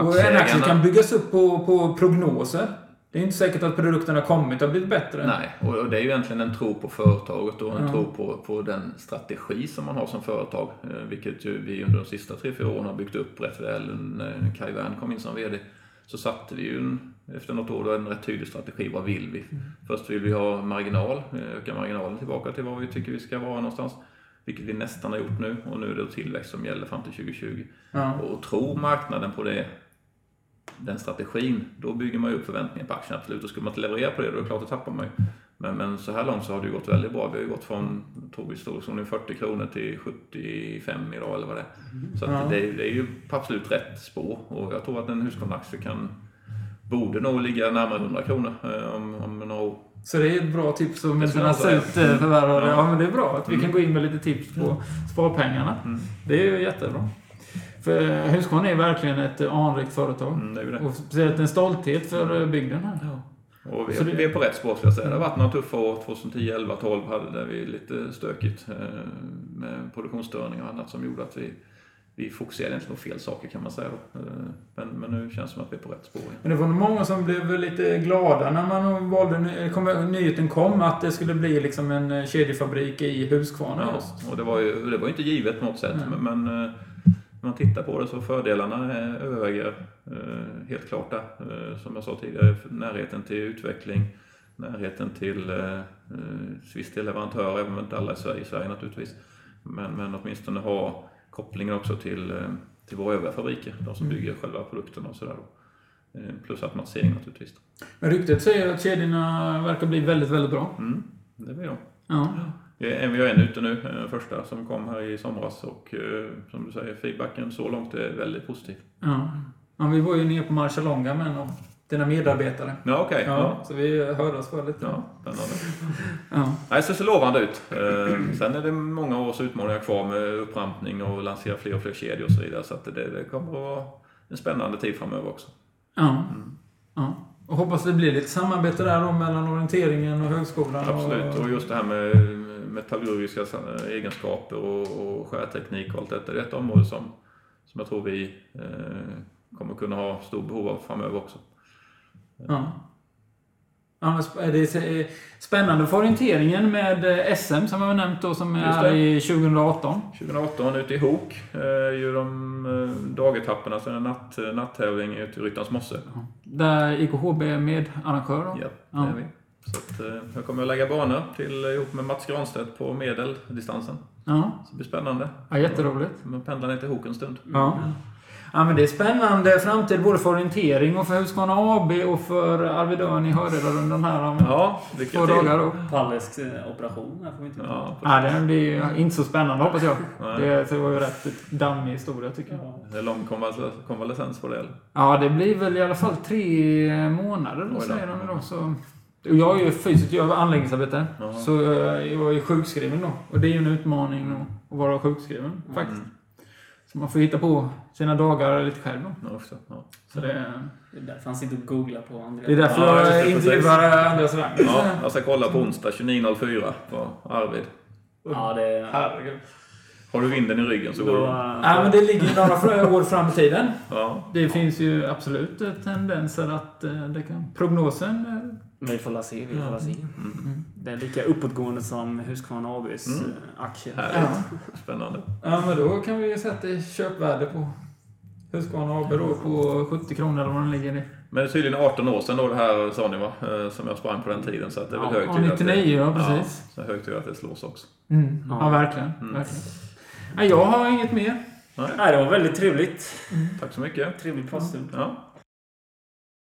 en aktie aktieägarna- kan byggas upp på, på prognoser. Det är inte säkert att produkterna kommit har blivit bättre. Nej, och och det är ju egentligen en tro på företaget och en Ja. tro på, på den strategi som man har som företag. eh, Vilket ju vi under de sista tre fyra åren har byggt upp rätt väl. När Kai Wern kom in som VD så satte vi ju en, efter något år då en rätt tydlig strategi. Vad vill vi? Först vill vi ha marginal, eh, öka marginalen tillbaka till vad vi tycker vi ska vara någonstans. Vilket vi nästan har gjort nu och nu är det tillväxt som gäller fram till 2020. Ja. Och tror marknaden på det, den strategin, då bygger man ju upp förväntningar på aktien. Absolut, och skulle man inte leverera på det, då är det klart att tappar man ju. Men, men så här långt så har det gått väldigt bra. Vi har ju gått från, tror vi, storleksordningen 40 kronor till 75 idag eller vad det är. Så Ja. det, det är ju på absolut rätt spår. Och jag tror att en Husqvarna-aktie kan, borde nog ligga närmare 100 kronor eh, om, om några år. Så det är ett bra tips om skulle sina jag säga. slutförvärvare. Ja. Ja, men det är bra att vi kan gå in med lite tips på sparpengarna. Mm. Det är ju jättebra. För Husqvarna är verkligen ett anrikt företag. Mm, det är det. Och speciellt en stolthet för bygden här. Och vi, Så det- vi är på rätt spår skulle jag säga. Det har varit några tuffa år. 2010, 11, 12 hade där vi lite stökigt eh, med produktionsstörningar och annat som gjorde att vi, vi fokuserade egentligen på fel saker kan man säga. Eh, Men, men nu känns det som att vi är på rätt spår. Men det var nog många som blev lite glada när man valde, kom, nyheten kom att det skulle bli liksom en eh, kedjefabrik i Huskvarna Ja, och det var ju det var inte givet på något sätt. Nej. Men, eh, man tittar på det så fördelarna eh, överväger eh, helt klart där. Eh, Som jag sa tidigare, närheten till utveckling, närheten till viss del leverantörer, även om inte alla Sverige, i Sverige naturligtvis. Men, men åtminstone ha kopplingen också till, till våra övriga fabriker, de som bygger själva produkterna och sådär. då. Eh, Plus automatisering naturligtvis. Men ryktet säger att kedjorna verkar bli väldigt, väldigt bra. Mm, det blir de. Ja. Vi är vi har en ute nu, eh, första som kom här i somras och eh, som du säger, feedbacken så långt är väldigt positiv. Ja. ja vi var ju nere på Marcialonga med en av dina medarbetare. Ja, okej. Ja, Ja. så vi hördes för lite. Ja. Ja. Nej, så ser lovande ut. Eh, sen är det många års utmaningar kvar med upprampning och lansera fler och fler kedjor och så vidare. Så det, det kommer att vara en spännande tid framöver också. Ja. ja. Och hoppas det blir lite samarbete där då mellan orienteringen och högskolan. Absolut. Och, Och just det här med metallurgiska egenskaper och, och skärteknik och allt detta. Det är ett område som, som jag tror vi eh, kommer kunna ha stor behov av framöver också. ja. Ja, det är spännande för orienteringen med eh, SM som jag har nämnt då som är i 2018. 2018 ute i Hok är ju de eh, dagetapperna, sen en natt, nattävling ute i Ryttans mosse. Där IKHB är medarrangör. då. Ja, Ja. det är vi. Så att, eh, jag kommer att lägga banor till, ihop med Mats Granstedt på medeldistansen. Ja. Så det blir spännande. ja, jätteroligt. Man pendlar ner till Hok en stund. Ja. ja, men det är spännande framtid både för orientering och för Husqvarna AB och för Arvid Örn i Hörredarundan här om Ja, två till. dagar då. Palles eh, operation här får vi inte. Ja, Ja, det blir inte så spännande hoppas jag. Nej. Det, det var ju rätt dammig historia tycker jag. det är lång konvalescens- på det. eller? Ja, det blir väl i alla fall tre månader då. säger de då. Så. Och Jag är ju fysiskt, jag är anläggningsarbetare. Jaha. Så eh, jag är sjukskriven då. Och det är ju en utmaning att- att vara sjukskriven faktiskt. Mm. Så man får hitta på sina dagar lite själv då. Ja, också, ja. Så det, Det där fanns inte att googla på, Andreas. det är därför Ja, jag intervjuar Andreas Wang. ja, jag ska kolla på onsdag 29.04 på Arvid. Ja, det... Herregud. Har du vinden i ryggen så går det. Ja, men det ligger några år fram i tiden. Ja, Det finns ju absolut tendenser att eh, det kan, prognosen vi får la se. Vi får la se. Mm. Det är lika uppåtgående som Husqvarna ABs Mm. eh, aktier. Härligt. Spännande. Ja, men då kan vi sätta köpvärde på Husqvarna AB då på 70 kronor eller vad den ligger i. Men det är tydligen 18 år sedan då det här sa ni va? Eh, Som jag sprang på den tiden. Så att det är väl Ja, hög Ja, tid att 99, ja det, precis. Ja, så hög tid att det slås också. Mm. Ja. Ja. verkligen. Mm. verkligen. Ja, jag har inget mer. Nej, det var väldigt trevligt. Tack så mycket. Trevlig pratstund. Ja.